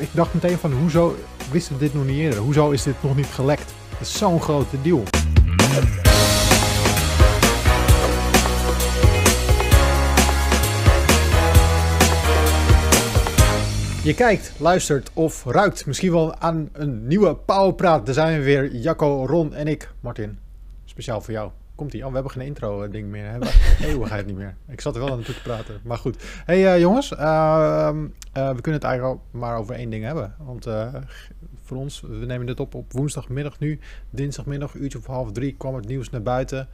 ik, dacht meteen van, hoezo wisten we dit nog niet eerder? Hoezo is dit nog niet gelekt? Dat is zo'n grote deal. Je kijkt, luistert of ruikt misschien wel aan een nieuwe Powerpraat. Daar zijn we weer, Jacco, Ron en ik, Martin. Speciaal voor jou. Komt ie? Oh, we hebben geen intro-ding meer. We hebben eeuwigheid niet meer. Ik zat er wel aan toe te praten. Maar goed. hey, uh, jongens. Uh, uh, we kunnen het eigenlijk al maar over één ding hebben. Want voor ons, we nemen dit op op woensdagmiddag nu. Dinsdagmiddag, uurtje of half drie, kwam het nieuws naar buiten.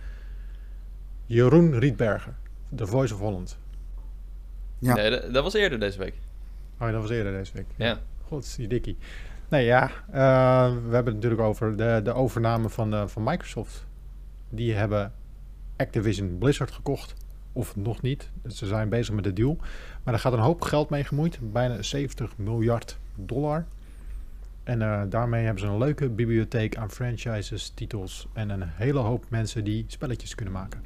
Jeroen Rietbergen, The Voice of Holland. Ja. Nee, dat was eerder deze week. Oh, dat was eerder deze week. Ja. God, die dikkie. Nee, ja. Uh, we hebben het natuurlijk over de, de overname van, uh, van Microsoft. Die hebben Activision Blizzard gekocht. Of nog niet. Ze zijn bezig met de deal. Maar er gaat een hoop geld mee gemoeid. Bijna 70 miljard dollar. En uh, daarmee hebben ze een leuke bibliotheek aan franchises, titels en een hele hoop mensen die spelletjes kunnen maken.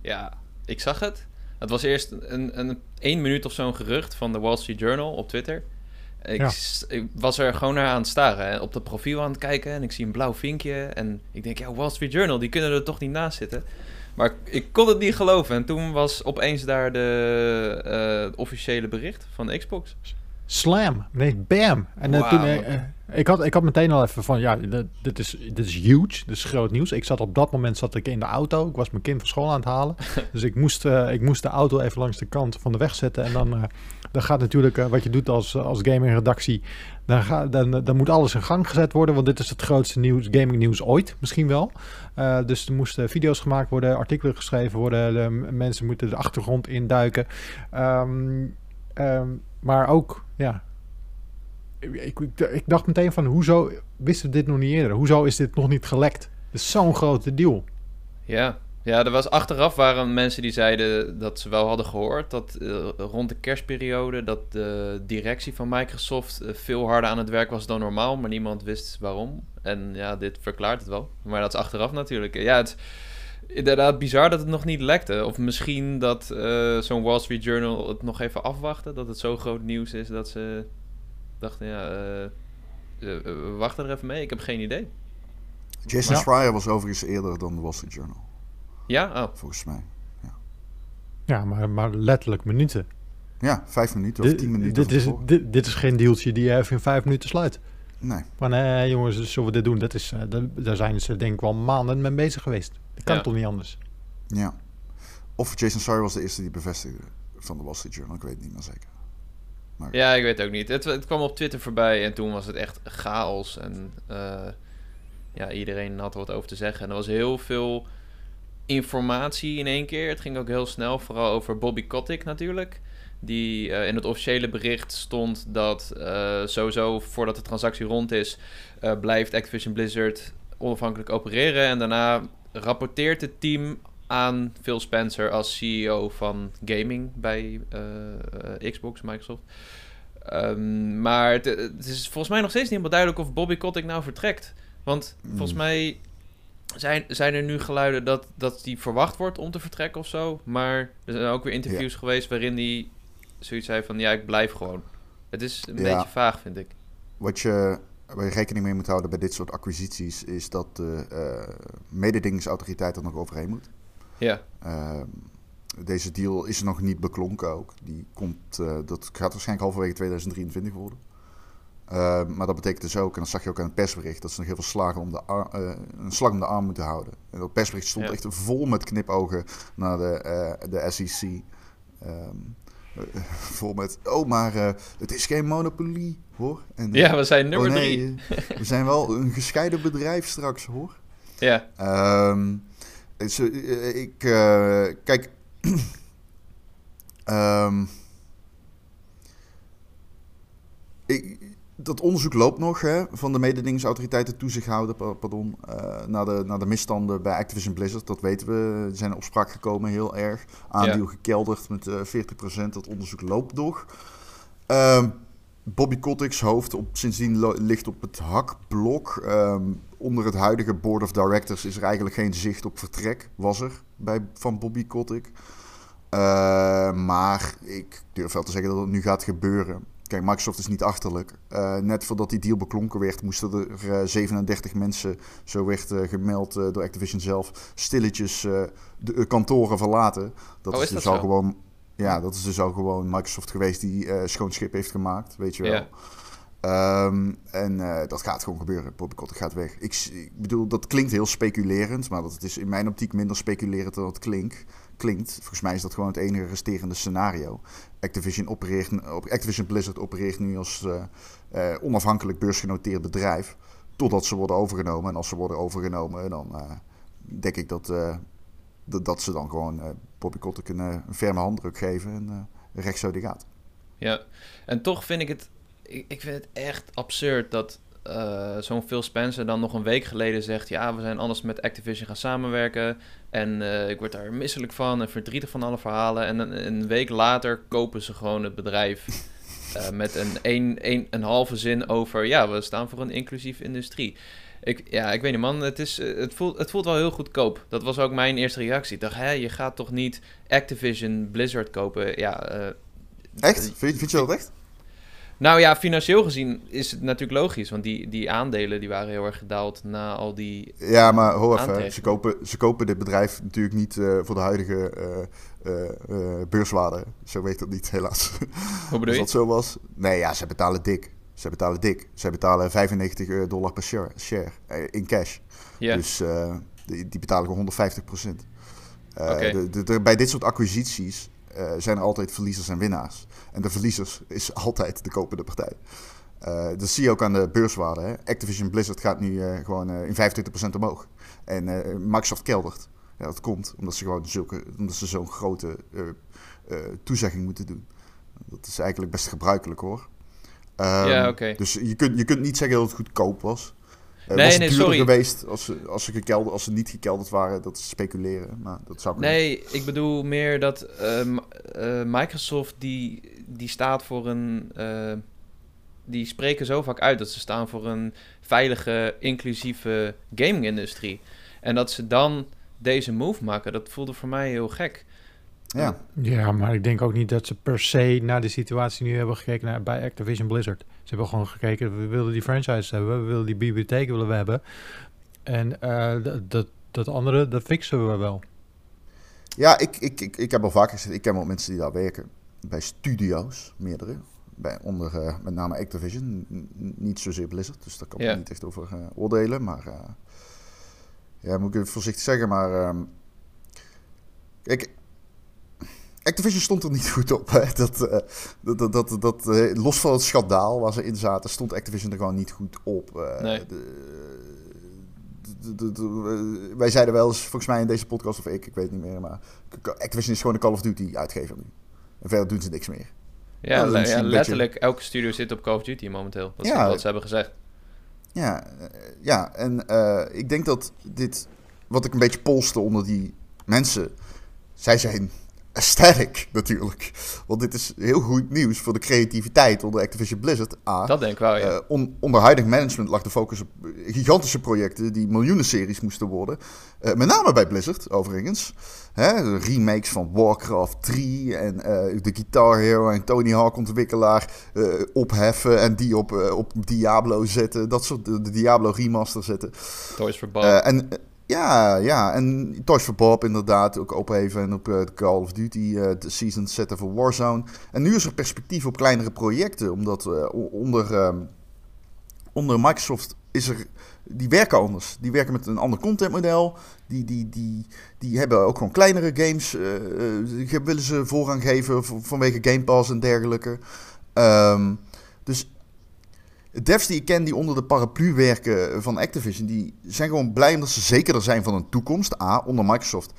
Ja, ik zag het. Het was eerst een, een één minuut of zo'n gerucht van de Wall Street Journal op Twitter. Ik, ja. ik, was er gewoon naar aan het staren. Hè, op dat profiel aan het kijken. En ik zie een blauw vinkje. En ik denk, ja, Wall Street Journal, die kunnen er toch niet naast zitten. Maar ik kon het niet geloven. En toen was opeens daar de uh, officiële bericht van Xbox. Slam. Nee, bam. En uh, wow. toen, uh, ik, had, ik had meteen al even van, ja, dit, is, dit is huge. Dit is groot nieuws. Ik zat op dat moment zat ik in de auto. Ik was mijn kind van school aan het halen. dus ik moest, uh, ik moest de auto even langs de kant van de weg zetten. En dan, dan gaat natuurlijk, wat je doet als, als gaming-redactie, dan, ga, dan, dan moet alles in gang gezet worden. Want dit is het grootste nieuws, gaming nieuws ooit, misschien wel. dus er moesten video's gemaakt worden, artikelen geschreven worden. De mensen moeten de achtergrond induiken. Um, um, maar ook, ja. Ik, ik, dacht meteen van, hoezo wisten we dit nog niet eerder? Hoezo is dit nog niet gelekt? Het is zo'n grote deal. Ja, ja, er was achteraf waren mensen die zeiden dat ze wel hadden gehoord dat uh, rond de kerstperiode dat de directie van Microsoft uh, veel harder aan het werk was dan normaal, maar niemand wist waarom. En ja, dit verklaart het wel. Maar dat is achteraf natuurlijk. Ja, het inderdaad bizar dat het nog niet lekte. Of misschien dat uh, zo'n Wall Street Journal het nog even afwachten. Dat het zo groot nieuws is dat ze dachten, ja, uh, we wachten er even mee. Ik heb geen idee. Jason ja. Schreier was overigens eerder dan de Wall Street Journal. Ja? Oh. Volgens mij. Ja, ja maar, maar letterlijk minuten. Ja, vijf minuten of tien minuten. Dit is, dit, dit, is geen dealtje die je even in vijf minuten sluit. Nee. Maar nee, jongens, zullen we dit doen? Dat is, uh, daar zijn ze denk ik wel maanden mee bezig geweest. Dat kan ja. toch niet anders? Ja. Of Jason Schreier was de eerste die bevestigde van de Wall Street Journal. Ik weet het niet meer zeker. Ja, ik weet ook niet. Het, het, kwam op Twitter voorbij en toen was het echt chaos. En uh, ja, iedereen had wat over te zeggen. En er was heel veel informatie in één keer. Het ging ook heel snel, vooral over Bobby Kotick natuurlijk. Die uh, in het officiële bericht stond dat uh, sowieso voordat de transactie rond is, blijft Activision Blizzard onafhankelijk opereren. En daarna rapporteert het team aan Phil Spencer als CEO van gaming bij Xbox, Microsoft. Um, maar het, het, is volgens mij nog steeds niet helemaal duidelijk of Bobby Kotick nou vertrekt. Want mm. volgens mij zijn, zijn er nu geluiden dat, dat die verwacht wordt om te vertrekken of zo. Maar er zijn ook weer interviews ja. geweest waarin hij zoiets zei van ja, ik blijf gewoon. Het is een ja. beetje vaag, vind ik. Wat je, waar je rekening mee moet houden bij dit soort acquisities, is dat de uh, mededingingsautoriteit er nog overheen moet. Ja. Uh, deze deal is nog niet beklonken ook. Die komt, uh, dat gaat waarschijnlijk halverwege 2023 worden. Uh, maar dat betekent dus ook, en dat zag je ook aan het persbericht, dat ze nog heel veel slagen om de ar, uh, een slag om de arm moeten houden. En dat persbericht stond ja. echt vol met knipogen naar de, uh, de SEC. Um, vol met, oh, maar het is geen monopolie, hoor. En, ja, we zijn nummer oh, nee, drie. we zijn wel een gescheiden bedrijf straks, hoor. Ja. Um, dus, ik, kijk... um, ik, dat onderzoek loopt nog hè, van de mededingingsautoriteiten toezichthouder pardon, uh, naar, de, naar de misstanden bij Activision Blizzard. Dat weten we. Ze zijn in opspraak gekomen heel erg. Aandeel ja. gekelderd met uh, 40%. Dat onderzoek loopt nog. Uh, Bobby Kotick's hoofd op, sindsdien ligt op het hakblok. Um, onder het huidige board of directors is er eigenlijk geen zicht op vertrek. Was er bij, van Bobby Kotick. Uh, maar ik durf wel te zeggen dat het nu gaat gebeuren. Kijk, Microsoft is niet achterlijk. Uh, net voordat die deal beklonken werd, moesten er uh, 37 mensen, zo werd gemeld door Activision zelf, stilletjes de kantoren verlaten. Dat oh, is, dus dat al gewoon. Ja, dat is dus al gewoon Microsoft geweest die schoon schip heeft gemaakt, weet je wel. Um, en dat gaat gewoon gebeuren. Bobby gaat weg. Ik, ik, bedoel, dat klinkt heel speculerend, maar dat is in mijn optiek minder speculerend dan het klinkt klinkt. Volgens mij is dat gewoon het enige resterende scenario. Activision, Activision Blizzard opereert nu als uh, uh, onafhankelijk beursgenoteerd bedrijf. Totdat ze worden overgenomen. En als ze worden overgenomen, dan denk ik dat, dat, dat, ze dan gewoon Bobby een, een ferme handdruk geven. En rechts zo die gaat. Ja, en toch vind ik het... Ik, ik vind het echt absurd dat uh, zo'n Phil Spencer dan nog een week geleden zegt: Ja, we zijn anders met Activision gaan samenwerken. En uh, ik word daar misselijk van en verdrietig van alle verhalen. En een, een week later kopen ze gewoon het bedrijf. Uh, met een, een, een, een halve zin over: Ja, we staan voor een inclusieve industrie. Ik, ja, ik weet niet, man. Het, is, het, voelt, het voelt wel heel goedkoop. Dat was ook mijn eerste reactie. Ik dacht, hè, je gaat toch niet Activision Blizzard kopen? Ja, echt? Vind, vind je dat echt? Nou ja, financieel gezien is het natuurlijk logisch. Want die, die aandelen die waren heel erg gedaald na al die. Ja, maar hoor even. Ze kopen, ze kopen dit bedrijf natuurlijk niet uh, voor de huidige uh, uh, beurswaarde. Zo weet dat niet, helaas. Hoe bedoel je? Als dat zo was. Nee, ja, ze betalen dik. Ze betalen dik. Ze betalen 95 dollar per share, share in cash. Ja. Dus die, die, betalen gewoon 150 procent. Okay. Bij dit soort acquisities zijn er altijd verliezers en winnaars. En de verliezers is altijd de kopende partij. Uh, dat zie je ook aan de beurswaarde. Hè? Activision Blizzard gaat nu uh, gewoon in 25% omhoog. En Microsoft keldert. Ja, dat komt omdat ze gewoon zulke, omdat ze zo'n grote toezegging moeten doen. Dat is eigenlijk best gebruikelijk hoor. Um, ja, oké. Okay. Dus je kunt, je kunt niet zeggen dat het goedkoop was. Uh, nee, was nee, duurder sorry. geweest als ze, als, ze gekelderd, als ze niet gekelderd waren, dat is speculeren. Maar dat zou Nee, ik bedoel meer dat uh, uh, Microsoft die, die staat voor een... die spreken zo vaak uit dat ze staan voor een veilige, inclusieve gaming-industrie. En dat ze dan deze move maken, dat voelde voor mij heel gek. Ja. ja, maar ik denk ook niet dat ze per se naar de situatie nu hebben gekeken naar, bij Activision Blizzard. Ze hebben gewoon gekeken, we willen die franchise hebben, we willen die bibliotheek willen we hebben. En uh, dat, dat andere, dat fixen we wel. Ja, ik, ik, ik, ik heb al vaker gezegd, ik ken wel mensen die daar werken. Bij studio's, meerdere. Bij, onder uh, met name Activision, niet zozeer Blizzard. Dus daar kan ik niet echt over uh, oordelen. Maar uh, ja, moet ik even voorzichtig zeggen. Maar um, kijk, Activision stond er niet goed op. Hè? Dat, uh, dat, dat, dat, uh, los van het schandaal waar ze in zaten, stond Activision er gewoon niet goed op. Uh, Nee. de, de, de, wij zeiden wel eens, volgens mij in deze podcast of ik, ik weet niet meer, maar Activision is gewoon een Call of Duty uitgever nu. En verder doen ze niks meer. Ja, le- letterlijk elke studio zit op Call of Duty momenteel. Dat is Ja. wat ze hebben gezegd. Ja, eh, ja en eh, ik denk dat dit, wat ik een beetje polste onder die mensen, zij zijn sterk natuurlijk. Want dit is heel goed nieuws voor de creativiteit onder Activision Blizzard. A. Dat denk ik wel, ja. On- onder huidig management lag de focus op gigantische projecten die miljoenen series moesten worden. Eh, met name bij Blizzard, overigens. Hè, de remakes van Warcraft 3 en eh, de Guitar Hero en Tony Hawk ontwikkelaar opheffen en die op, op Diablo zetten. Dat soort, de, Diablo remaster zetten. Toys for Bob. En ja, ja, en Toys for Bob inderdaad ook opheffen en op de Call of Duty eh, de season zetten voor Warzone. En nu is er perspectief op kleinere projecten, omdat eh, onder, ehm, onder Microsoft is er, die werken anders. Die werken met een ander contentmodel. Die, die, die, die hebben ook gewoon kleinere games, die willen ze voorrang geven vanwege Game Pass en dergelijke. Ehm, dus devs die ik ken die onder de paraplu werken van Activision, die zijn gewoon blij omdat ze zekerder zijn van een toekomst. A, onder Microsoft,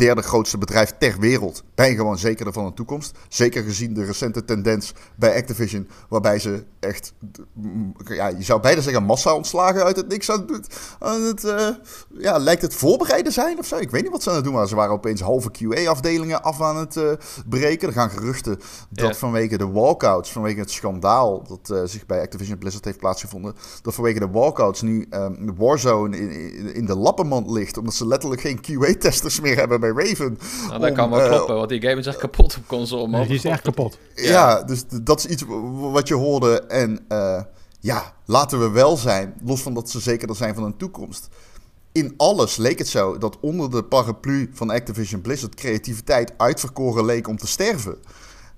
derde grootste bedrijf ter wereld, ben je gewoon zekerder van een toekomst. Zeker gezien de recente tendens bij Activision, waarbij ze echt, mm, ja, je zou bijna zeggen massa ontslagen uit het niks aan het, aan het eh, ja, lijkt het voorbereiden zijn of zo. Ik weet niet wat ze aan het doen waren. Ze waren opeens halve QA-afdelingen af aan het eh, breken. Er gaan geruchten dat vanwege de walkouts, vanwege het schandaal dat eh, zich bij Activision Blizzard heeft plaatsgevonden, dat vanwege de walkouts nu de Warzone in, in, in de lappenmand ligt, omdat ze letterlijk geen QA-testers meer hebben bij bij Raven. Nou, dat kan wel kloppen, want die game is echt kapot op console. Nee, die is echt kapot. Ja, dus dat is iets wat je hoorde. En ja, laten we wel zijn, los van dat ze zekerder zijn van hun toekomst. In alles leek het zo dat onder de paraplu van Activision Blizzard creativiteit uitverkoren leek om te sterven.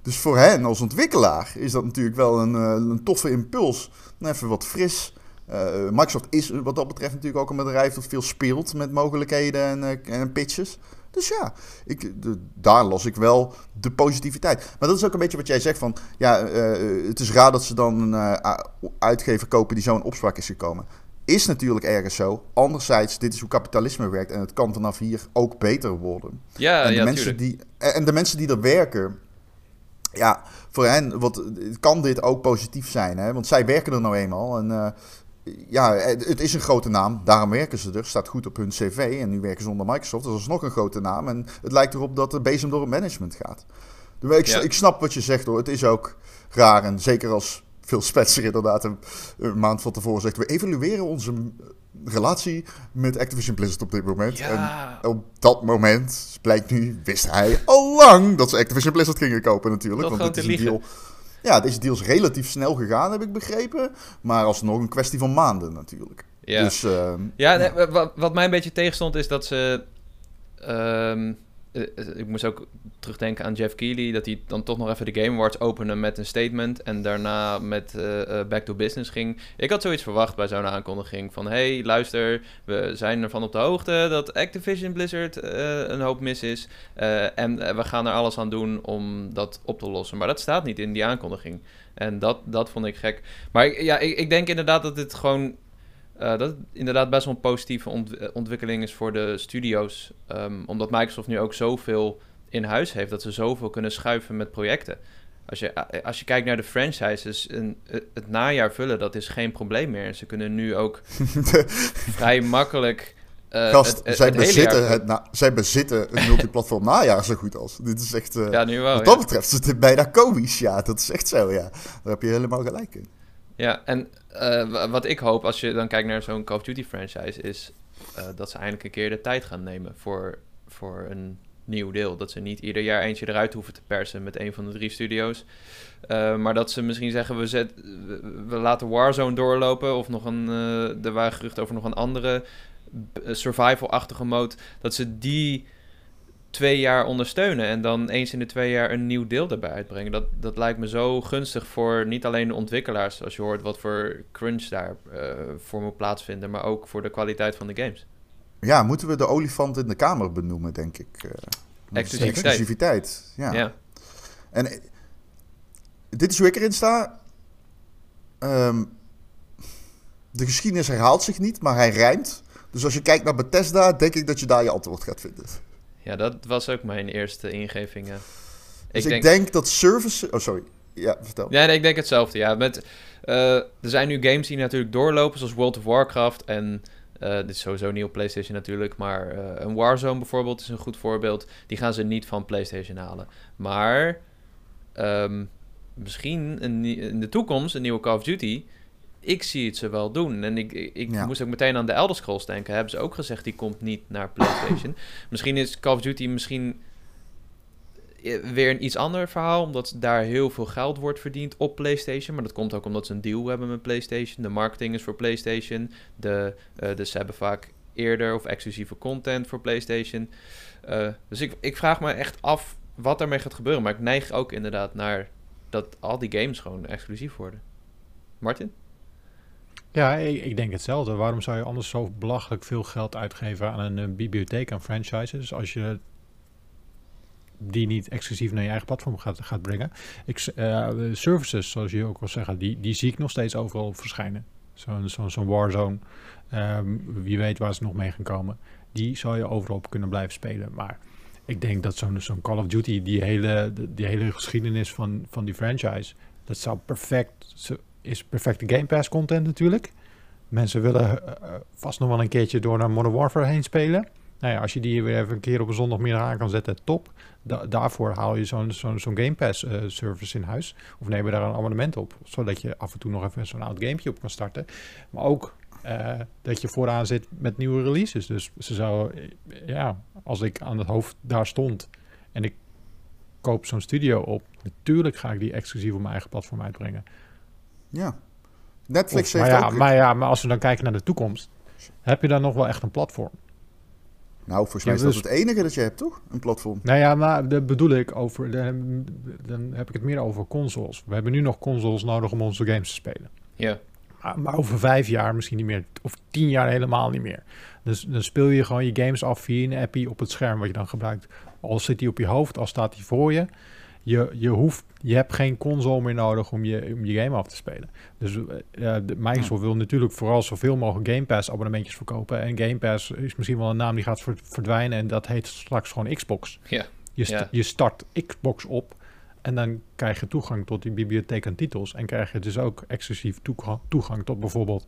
Dus voor hen als ontwikkelaar is dat natuurlijk wel een, een toffe impuls. Even wat fris. Uh, Microsoft is wat dat betreft natuurlijk ook een bedrijf dat veel speelt met mogelijkheden en, uh, en pitches. Dus ja, ik, de, daar los ik wel de positiviteit. Maar dat is ook een beetje wat jij zegt van... Ja, uh, het is raar dat ze dan een uitgever kopen die zo'n opspraak is gekomen. Is natuurlijk ergens zo. Anderzijds, dit is hoe kapitalisme werkt. En het kan vanaf hier ook beter worden. Ja, en de ja, mensen die En de mensen die er werken... Ja, voor hen wat, kan dit ook positief zijn. Hè? Want zij werken er nou eenmaal. En ja, het is een grote naam. Daarom werken ze er. Staat goed op hun cv. En nu werken ze onder Microsoft. Dus dat is nog een grote naam. En het lijkt erop dat de bezem door het management gaat. Dus ik, ik snap wat je zegt hoor. Het is ook raar. En zeker als Phil Spencer inderdaad een, een, maand van tevoren zegt... we evalueren onze relatie met Activision Blizzard op dit moment. Ja. En op dat moment, blijkt nu, wist hij al lang dat ze Activision Blizzard gingen kopen natuurlijk. Dat want dit is een deal ja, deze deal is relatief snel gegaan, heb ik begrepen. Maar alsnog een kwestie van maanden natuurlijk. Ja, dus, uh, ja, nee, wat, wat mij een beetje tegenstond is dat ze... Um, ik moest ook terugdenken aan Jeff Keighley, dat hij dan toch nog even de Game Awards opende met een statement en daarna met uh, back to business ging. Ik had zoiets verwacht bij zo'n aankondiging van, hey, luister, we zijn ervan op de hoogte dat Activision Blizzard een hoop mis is en we gaan er alles aan doen om dat op te lossen. Maar dat staat niet in die aankondiging. En dat, dat vond ik gek. Maar ja, ik, ik denk inderdaad dat dit gewoon dat het inderdaad best wel een positieve ont ontwikkeling is voor de studio's. Um, omdat Microsoft nu ook zoveel in huis heeft dat ze zoveel kunnen schuiven met projecten. Als je, als je kijkt naar de franchises, een, het najaar vullen, dat is geen probleem meer. Ze kunnen nu ook vrij makkelijk. Uh, Gast, het, het, zij, het bezitten het na, zij bezitten een multiplatform najaar zo goed als. Dit is echt. Uh, ja, nu wel. Wat dat ja. betreft is het bijna komisch. Ja, dat is echt zo. Ja, daar heb je helemaal gelijk in. Ja, en uh, wat ik hoop als je dan kijkt naar zo'n Call of Duty franchise, is uh, dat ze eindelijk een keer de tijd gaan nemen voor, voor een nieuw deel. Dat ze niet ieder jaar eentje eruit hoeven te persen met een van de drie studio's. Uh, maar dat ze misschien zeggen, we, zet, we, laten Warzone doorlopen. Of nog een, er waren geruchten over nog een andere survival-achtige mode. Dat ze die twee jaar ondersteunen en dan eens in de twee jaar een nieuw deel erbij uitbrengen. Dat, dat lijkt me zo gunstig voor niet alleen de ontwikkelaars, als je hoort wat voor crunch daar uh, voor moet plaatsvinden, maar ook voor de kwaliteit van de games. Ja, moeten we de olifant in de kamer benoemen, denk ik. Uh, exclusiviteit. exclusiviteit. Ja. ja. En uh, dit is hoe ik erin sta. Um, de geschiedenis herhaalt zich niet, maar hij rijmt. Dus als je kijkt naar Bethesda, denk ik dat je daar je antwoord gaat vinden. Ja, dat was ook mijn eerste ingeving. Ja. Dus ik, denk... ik denk dat service... Oh, sorry. Ja, vertel. Ja, nee, ik denk hetzelfde. Ja, met, uh, er zijn nu games die natuurlijk doorlopen, zoals World of Warcraft. En uh, dit is sowieso niet op PlayStation natuurlijk. Maar uh, een Warzone bijvoorbeeld is een goed voorbeeld. Die gaan ze niet van PlayStation halen. Maar um, misschien een, in de toekomst een nieuwe Call of Duty ik zie het ze wel doen. En ik, ik ja. moest ook meteen aan de Elder Scrolls denken. Hebben ze ook gezegd, die komt niet naar PlayStation. misschien is Call of Duty misschien weer een iets ander verhaal. Omdat daar heel veel geld wordt verdiend op PlayStation. Maar dat komt ook omdat ze een deal hebben met PlayStation. De marketing is voor PlayStation. De, uh, dus ze hebben vaak eerder of exclusieve content voor PlayStation. Uh, dus ik, ik vraag me echt af wat ermee gaat gebeuren. Maar ik neig ook inderdaad naar dat al die games gewoon exclusief worden. Martin? Ja, ik, denk hetzelfde. Waarom zou je anders zo belachelijk veel geld uitgeven aan een, een bibliotheek aan franchises als je die niet exclusief naar je eigen platform gaat, gaat brengen? Ik, uh, services, zoals je ook al zeggen, die, die zie ik nog steeds overal verschijnen. Zo'n zo, zo Warzone, um, wie weet waar ze nog mee gaan komen. Die zou je overal kunnen blijven spelen. Maar ik denk dat zo'n zo'n Call of Duty, die hele, die hele geschiedenis van, van die franchise, dat zou perfect is perfecte Game Pass content natuurlijk. Mensen willen uh, vast nog wel een keertje door naar Modern Warfare heen spelen. Nou ja, als je die weer even een keer op een zondagmiddag aan kan zetten, top. Da daarvoor haal je zo'n Game Pass uh, service in huis. Of neem daar een abonnement op. Zodat je af en toe nog even zo'n oud gamepje op kan starten. Maar ook eh, dat je vooraan zit met nieuwe releases. Dus ze zou, ja, als ik aan het hoofd daar stond en ik koop zo'n studio op, natuurlijk ga ik die exclusief op mijn eigen platform uitbrengen. Ja. Netflix Of- heeft maar, ja, ook... maar ja, maar als we dan kijken naar de toekomst, heb je dan nog wel echt een platform? Nou, volgens Ja, mij is dat dus- het enige dat je hebt, toch? Een platform. Nou ja, maar dat bedoel ik over, dan, dan heb ik het meer over consoles. We hebben nu nog consoles nodig om onze games te spelen. Ja, Maar, maar over vijf jaar misschien niet meer. Of tien jaar helemaal niet meer. Dus dan speel je gewoon je games af via een appie op het scherm wat je dan gebruikt. Al zit hij op je hoofd, al staat hij voor je. Je, je, hoeft, je hebt geen console meer nodig om je, om je game af te spelen. Dus de Microsoft wil natuurlijk vooral zoveel mogelijk Game Pass abonnementjes verkopen. En Game Pass is misschien wel een naam die gaat ver- verdwijnen. En dat heet straks gewoon Xbox. ja, Je, st- Ja. je start Xbox op en dan krijg je toegang tot die bibliotheek aan titels. En krijg je dus ook exclusief toegang, toegang tot bijvoorbeeld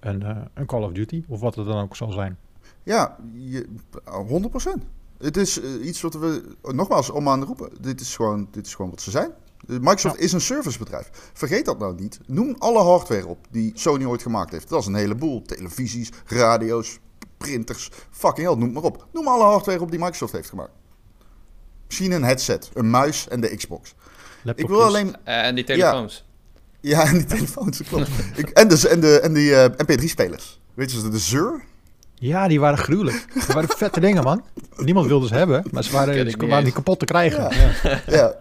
een, eh, een Call of Duty of wat het dan ook zal zijn. Ja, je, 100%. Het is eh, iets wat we, nogmaals, om aan te roepen. Dit is gewoon, dit is gewoon wat ze zijn. Eh, Microsoft Ja. is een servicebedrijf. Vergeet dat nou niet. Noem alle hardware op die Sony ooit gemaakt heeft. Dat is een heleboel. Televisies, radio's, printers, fucking hell, noem maar op. Noem alle hardware op die Microsoft heeft gemaakt. Misschien een headset, een muis en de Xbox. Ik wil alleen... Eh, en die telefoons. Ja, en die telefoons, dat klopt. Ik, en de, en de, en die eh, MP3-spelers. Weet je, de Zur? Ja, die waren gruwelijk. Dat waren vette dingen, man. Niemand wilde ze hebben, maar ze waren, ik ze niet waren eens. niet kapot te krijgen. Ja. Ja. ja.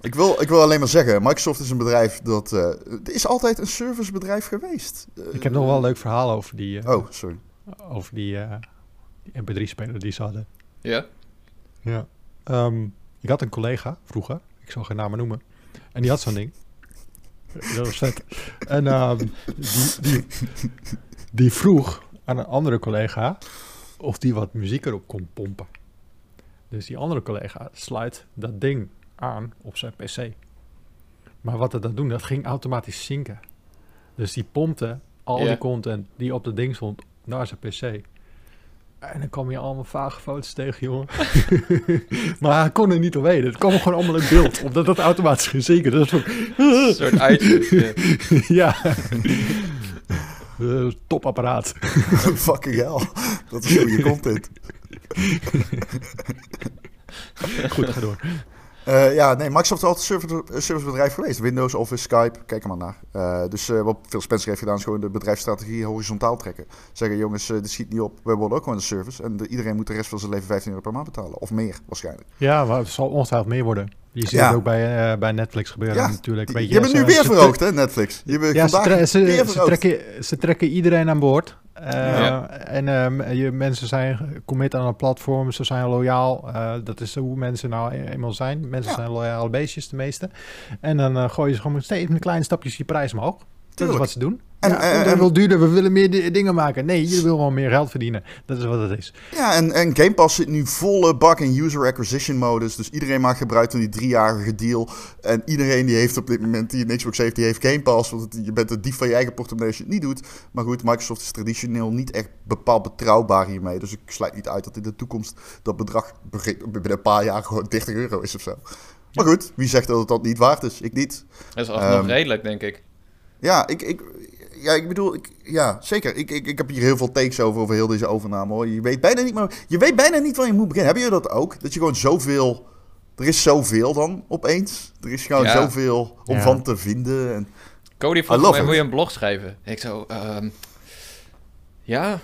Ik wil, ik wil alleen maar zeggen, Microsoft is een bedrijf dat... eh, het is altijd een servicebedrijf geweest. Eh, Ik heb nog wel een leuk verhaal over die, eh, Oh, sorry. over die, eh, die MP3-speler die ze hadden. Ja? Ja. Ehm, ik had een collega vroeger, ik zal geen namen noemen, en die had zo'n ding. Dat was vet. En ehm, die, die, die vroeg aan een andere collega of die wat muziek erop kon pompen. Dus die andere collega sluit dat ding aan op zijn PC. Maar wat het dan doen, dat ging automatisch zinken. Dus die pompte al die content die op dat ding stond naar zijn PC. En dan kwam je allemaal vage foto's tegen, jongen. maar hij kon er niet omheen. Het kwam gewoon allemaal in beeld. Omdat het automatisch ging zinken. Dat is ook... Een soort iTunes. ja. Eh, topapparaat. Fucking hell. Dat is goede content. Goed, ga door. Eh, ja, nee, Microsoft is altijd een service- een servicebedrijf geweest. Windows, Office, Skype, kijk er maar naar. Eh, dus wat Phil Spencer heeft gedaan is gewoon de bedrijfsstrategie horizontaal trekken. Zeggen, jongens, dit schiet niet op. We willen ook gewoon een service. En de- iedereen moet de rest van zijn leven 15 euro per maand betalen. Of meer, waarschijnlijk. Ja, maar het zal ongetwijfeld meer worden. Je ziet Ja. het ook bij, eh, bij Netflix gebeuren Ja, natuurlijk. Weet je hebt het nu weer verhoogd, hè, Netflix? Je Ja, ze, vandaag tre- ze, weer ze verhoogd. trekken, ze trekken iedereen aan boord. Eh, Ja. En ehm, je, mensen zijn commit aan een platform, ze zijn loyaal. Eh, dat is hoe mensen nou e- eenmaal zijn. Mensen Ja. zijn loyale beestjes, de meeste. En dan gooien ze gewoon steeds met kleine stapjes je prijs omhoog. Dat is wat ze doen. En, ja, eh, en- wil duurder, we willen meer di- dingen maken. Nee, je wil gewoon meer geld verdienen. Dat is wat het is. Ja, en, en Game Pass zit nu volle bak in user acquisition modus. Dus iedereen maakt gebruik van die driejarige deal. En iedereen die heeft op dit moment, die een Xbox heeft, die heeft Game Pass. Want het- je bent een dief van je eigen portemonnee als je het niet doet. Maar goed, Microsoft is traditioneel niet echt bepaald betrouwbaar hiermee. Dus ik sluit niet uit dat in de toekomst dat bedrag binnen een paar jaar gewoon 30 euro is of zo. Maar goed, wie zegt dat het dat niet waard is? Ik niet. Dat is alsnog Ehm, redelijk, denk ik. Ja, ik, ik, ja, ik bedoel, ik, ja, zeker. Ik, ik, ik heb hier heel veel takes over, over heel deze overname. Hoor. Je, weet bijna niet, maar je weet bijna niet waar je moet beginnen. Hebben jullie dat ook? Dat je gewoon zoveel... Er is zoveel dan opeens. Er is gewoon Ja. zoveel om Ja. van te vinden. En, Cody vroeg mij, it. wil je een blog schrijven? Ik zo, ehm, ja.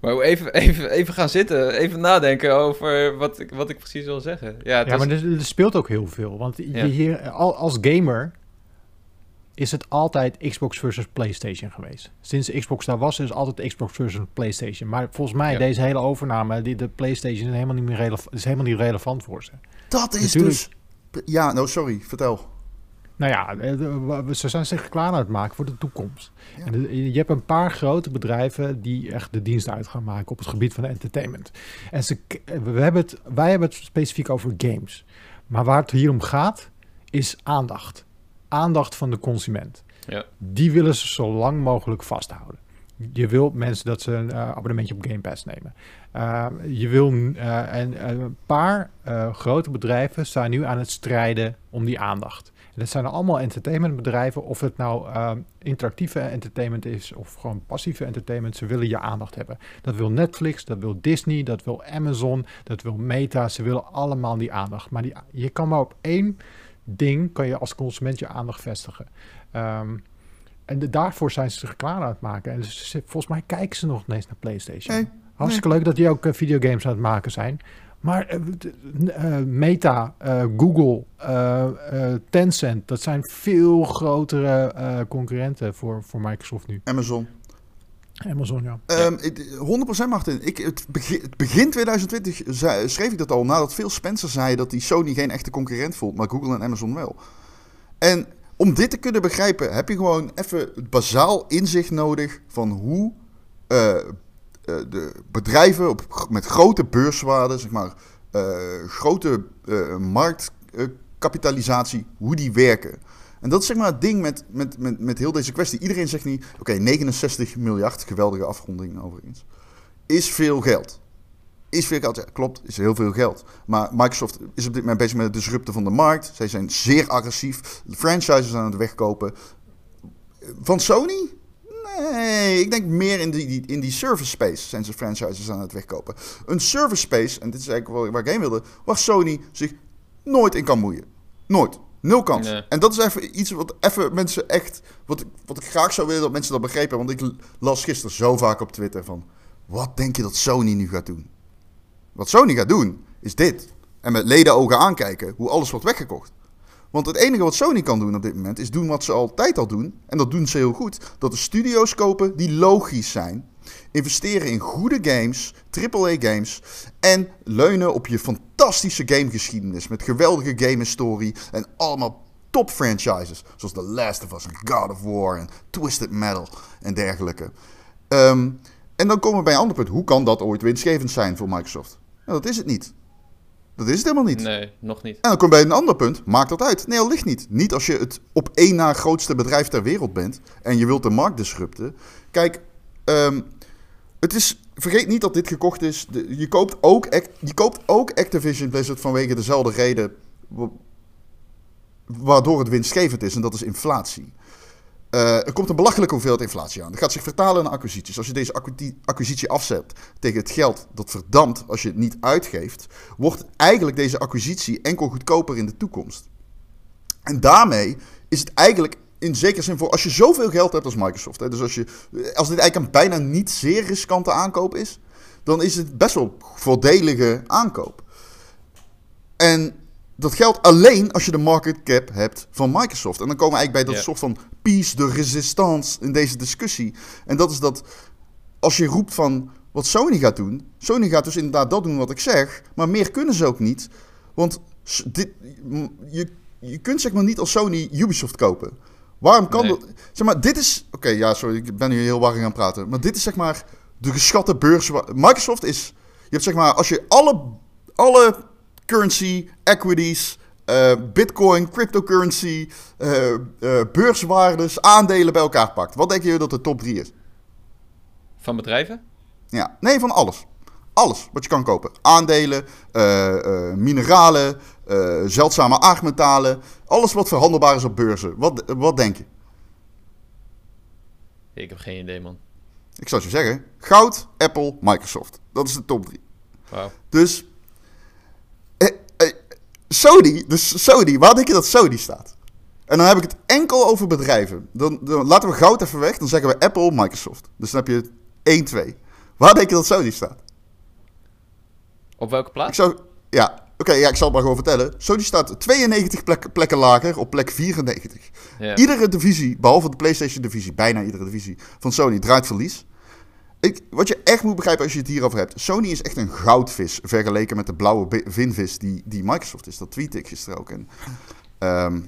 Maar even, even, even gaan zitten, even nadenken over wat ik, wat ik precies wil zeggen. Ja, het Ja, is- maar er, er speelt ook heel veel. Want je Ja. hier, al, als gamer is het altijd Xbox versus PlayStation geweest. Sinds Xbox daar was, is het altijd Xbox versus PlayStation. Maar volgens mij, Ja. deze hele overname, die, de PlayStation is helemaal niet meer relevant, is helemaal niet relevant voor ze. dat is Natuurlijk. dus... Ja, nou sorry, vertel. Nou ja, eh, ze zijn zich klaar aan het maken voor de toekomst. Ja. En je hebt een paar grote bedrijven die echt de dienst uit gaan maken op het gebied van entertainment. En ze, k- we hebben het, wij hebben het specifiek over games. Maar waar het hier om gaat, is aandacht. Aandacht van de consument. Ja. Die willen ze zo lang mogelijk vasthouden. Je wil mensen dat ze een eh, abonnementje op Game Pass nemen. Uh, je wil uh, en een paar grote bedrijven staan nu aan het strijden om die aandacht. Dat zijn allemaal entertainmentbedrijven. Of het nou interactieve entertainment is of gewoon passieve entertainment. Ze willen je aandacht hebben. Dat wil Netflix, dat wil Disney, dat wil Amazon, dat wil Meta. Ze willen allemaal die aandacht. Maar die, je kan maar op één ding kan je als consument je aandacht vestigen. Um, en daarvoor zijn ze zich klaar aan het maken. En volgens mij kijken ze nog eens naar PlayStation. Hartstikke leuk dat die ook uh, videogames aan het maken zijn. Maar uh, Meta, Google, Tencent, dat zijn veel grotere concurrenten voor, voor Microsoft nu. Amazon. Amazon, ja. Um, ehm, 100% Martin. Ik, het, begin, het begin 2020 zei, schreef ik dat al nadat veel Spencer zei dat die Sony geen echte concurrent voelt, maar Google en Amazon wel. En om dit te kunnen begrijpen heb je gewoon even het bazaal inzicht nodig van hoe uh, de bedrijven op, met grote beurswaarden, zeg maar, uh, grote marktkapitalisatie, hoe die werken. En dat is zeg maar het ding met, met, met, met heel deze kwestie. Iedereen zegt niet, oké, 69 miljard, geweldige afronding overigens, is veel geld. Is veel geld, ja, klopt, is heel veel geld. Maar Microsoft is op dit moment bezig met het disrupten van de markt. Zij zijn zeer agressief. De franchises aan het wegkopen. Van Sony? Nee, ik denk meer in die, in die service space zijn ze franchises aan het wegkopen. Een service space, en dit is eigenlijk waar ik heen wilde, waar Sony zich nooit in kan moeien. Nooit. Nul kans. En dat is even iets wat even mensen echt. Wat, wat ik graag zou willen dat mensen dat begrepen. Want ik las gisteren zo vaak op Twitter van. Wat denk je dat Sony nu gaat doen? Wat Sony gaat doen, is dit. En met ledenogen aankijken hoe alles wordt weggekocht. Want het enige wat Sony kan doen op dit moment is doen wat ze altijd al doen. En dat doen ze heel goed. Dat de studio's kopen die logisch zijn. Investeren in goede games, AAA games. En leunen op je fantastische gamegeschiedenis. Met geweldige game story. En allemaal top franchises. Zoals The Last of Us en God of War en Twisted Metal en dergelijke. Ehm, en dan komen we bij een ander punt. Hoe kan dat ooit winstgevend zijn voor Microsoft? Nou, dat is het niet. Dat is het helemaal niet. Nee, nog niet. En dan kom je bij een ander punt. Maakt dat uit? Nee, dat ligt niet. Niet als je het op één na grootste bedrijf ter wereld bent en je wilt de markt disrupten. Kijk, um, het is, vergeet niet dat dit gekocht is. je, koopt ook, je koopt ook Activision Blizzard vanwege dezelfde reden waardoor het winstgevend is en dat is inflatie. Uh, er komt een belachelijke hoeveelheid inflatie aan. Dat gaat zich vertalen naar acquisities. Als je deze acquisitie afzet tegen het geld dat verdampt als je het niet uitgeeft, wordt eigenlijk deze acquisitie enkel goedkoper in de toekomst. En daarmee is het eigenlijk in zekere zin voor als je zoveel geld hebt als Microsoft. Hè, dus als, je, als dit eigenlijk een bijna niet zeer riskante aankoop is, dan is het best wel voordelige aankoop. En dat geldt alleen als je de market cap hebt van Microsoft. En dan komen we eigenlijk bij dat soort van piece de resistance in deze discussie. En dat is dat als je roept van wat Sony gaat doen. Sony gaat dus inderdaad dat doen wat ik zeg. Maar meer kunnen ze ook niet. Want dit, je, je kunt zeg maar niet als Sony Ubisoft kopen. Waarom kan dat? Zeg maar, dit is. Oké, ja, sorry, ik ben nu heel warrig aan het praten. Maar dit is zeg maar de geschatte beurs. Microsoft is. Je hebt zeg maar, als je alle, alle currency, equities, uh, bitcoin, cryptocurrency, uh, uh, beurswaardes, aandelen bij elkaar pakt. Wat denk je dat de top 3 is? Van bedrijven? Ja, nee, van alles. Alles wat je kan kopen. Aandelen, mineralen, zeldzame aardmetalen. Alles wat verhandelbaar is op beurzen. Wat, wat denk je? Ik heb geen idee, man. Ik zou je zeggen: goud, Apple, Microsoft. Dat is de top 3. Wow. Dus Sony, dus Sony, waar denk je dat Sony staat? En dan heb ik het enkel over bedrijven. Dan, dan, laten we goud even weg. Dan zeggen we Apple, Microsoft. Dus dan heb je 1, 2. Waar denk je dat Sony staat? Op welke plaats? Ik zou, ja, oké, ja, ik zal het maar gewoon vertellen. Sony staat 92 plekken lager op plek 94. Ja. Iedere divisie, behalve de PlayStation divisie, bijna iedere divisie van Sony draait verlies. Ik, wat je echt moet begrijpen als je het hierover hebt. Sony is echt een goudvis vergeleken met de blauwe vinvis die, die Microsoft is. Dat tweet ik gisteren ook. En, ehm,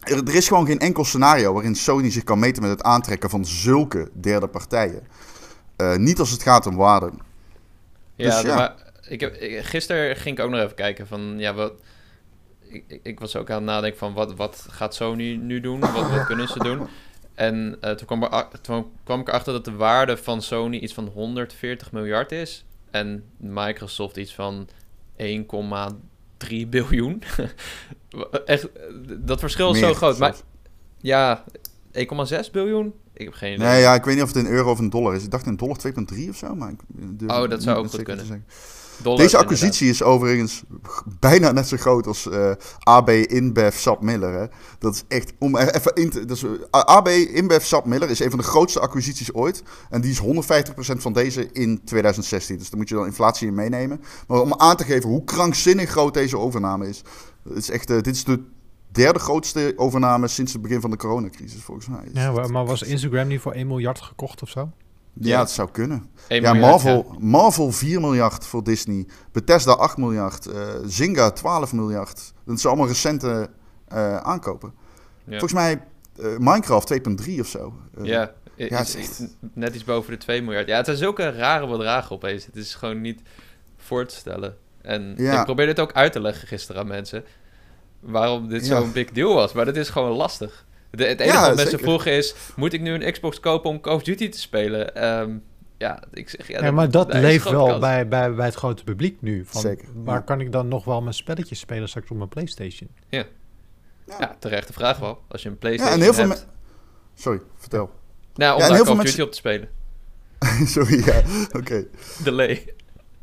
er, is gewoon geen enkel scenario waarin Sony zich kan meten met het aantrekken van zulke derde partijen. Uh, niet als het gaat om waarde. Ja, dus, ja. Maar ik heb, gisteren ging ik ook nog even kijken van ja, wat. Ik, ik was ook aan het nadenken van wat, wat gaat Sony nu doen? Wat, wat kunnen ze doen? En uh, toen, kwam er, toen kwam ik erachter dat de waarde van Sony iets van 140 miljard is. En Microsoft iets van 1,3 3 biljoen. Echt, dat verschil is Meer zo groot. Maar ja, 1,6 biljoen? Ik heb geen idee. Nee, ja, ik weet niet of het in euro of in dollar is. Ik dacht in dollar 2,3 of zo, maar ik Oh, dat zou ook goed kunnen. Dollars, Deze inderdaad. acquisitie is overigens bijna net zo groot als eh, AB InBev Sap Miller. Hè. Dat is echt, om er even in te... Dus, AB InBev Sap Miller is een van de grootste acquisities ooit. En die is 150% van deze in 2016. Dus daar moet je dan inflatie in meenemen. Maar om aan te geven hoe krankzinnig groot deze overname is. Het is echt, eh, dit is de derde grootste overname sinds het begin van de coronacrisis, volgens mij. Ja, maar was Instagram niet voor 1 miljard gekocht of zo? Ja, het zou kunnen. 1 Ja, Marvel, Marvel 4 miljard voor Disney. Bethesda 8 miljard. eh, Zynga 12 miljard. Dat zijn allemaal recente eh, aankopen. Ja. Volgens mij eh, Minecraft 2.3 of zo. Ja, Ja, is echt- net iets boven de 2 miljard. Ja, het zijn zulke rare bedragen opeens. Het is gewoon niet voor te stellen. En Ja. ik probeerde het ook uit te leggen gisteren aan mensen. Waarom dit Ja. zo'n big deal was. Maar dat is gewoon lastig. De, het enige Ja, wat mensen zeker. vroegen is... Moet ik nu een Xbox kopen om Call of Duty te spelen? Ehm, ja, ik zeg... Ja, Ja, maar dat leeft wel kans. bij, bij, bij het grote publiek nu. Van, Zeker, Waar ja. kan ik dan nog wel mijn spelletjes spelen straks op mijn Playstation? Ja, terechte vraag wel. Als je een Ja, Playstation en heel veel hebt. me- Sorry, vertel. Nou, om Ja, en daar heel Call veel of Duty mensen- op te spelen. Sorry, ja, oké. Delay.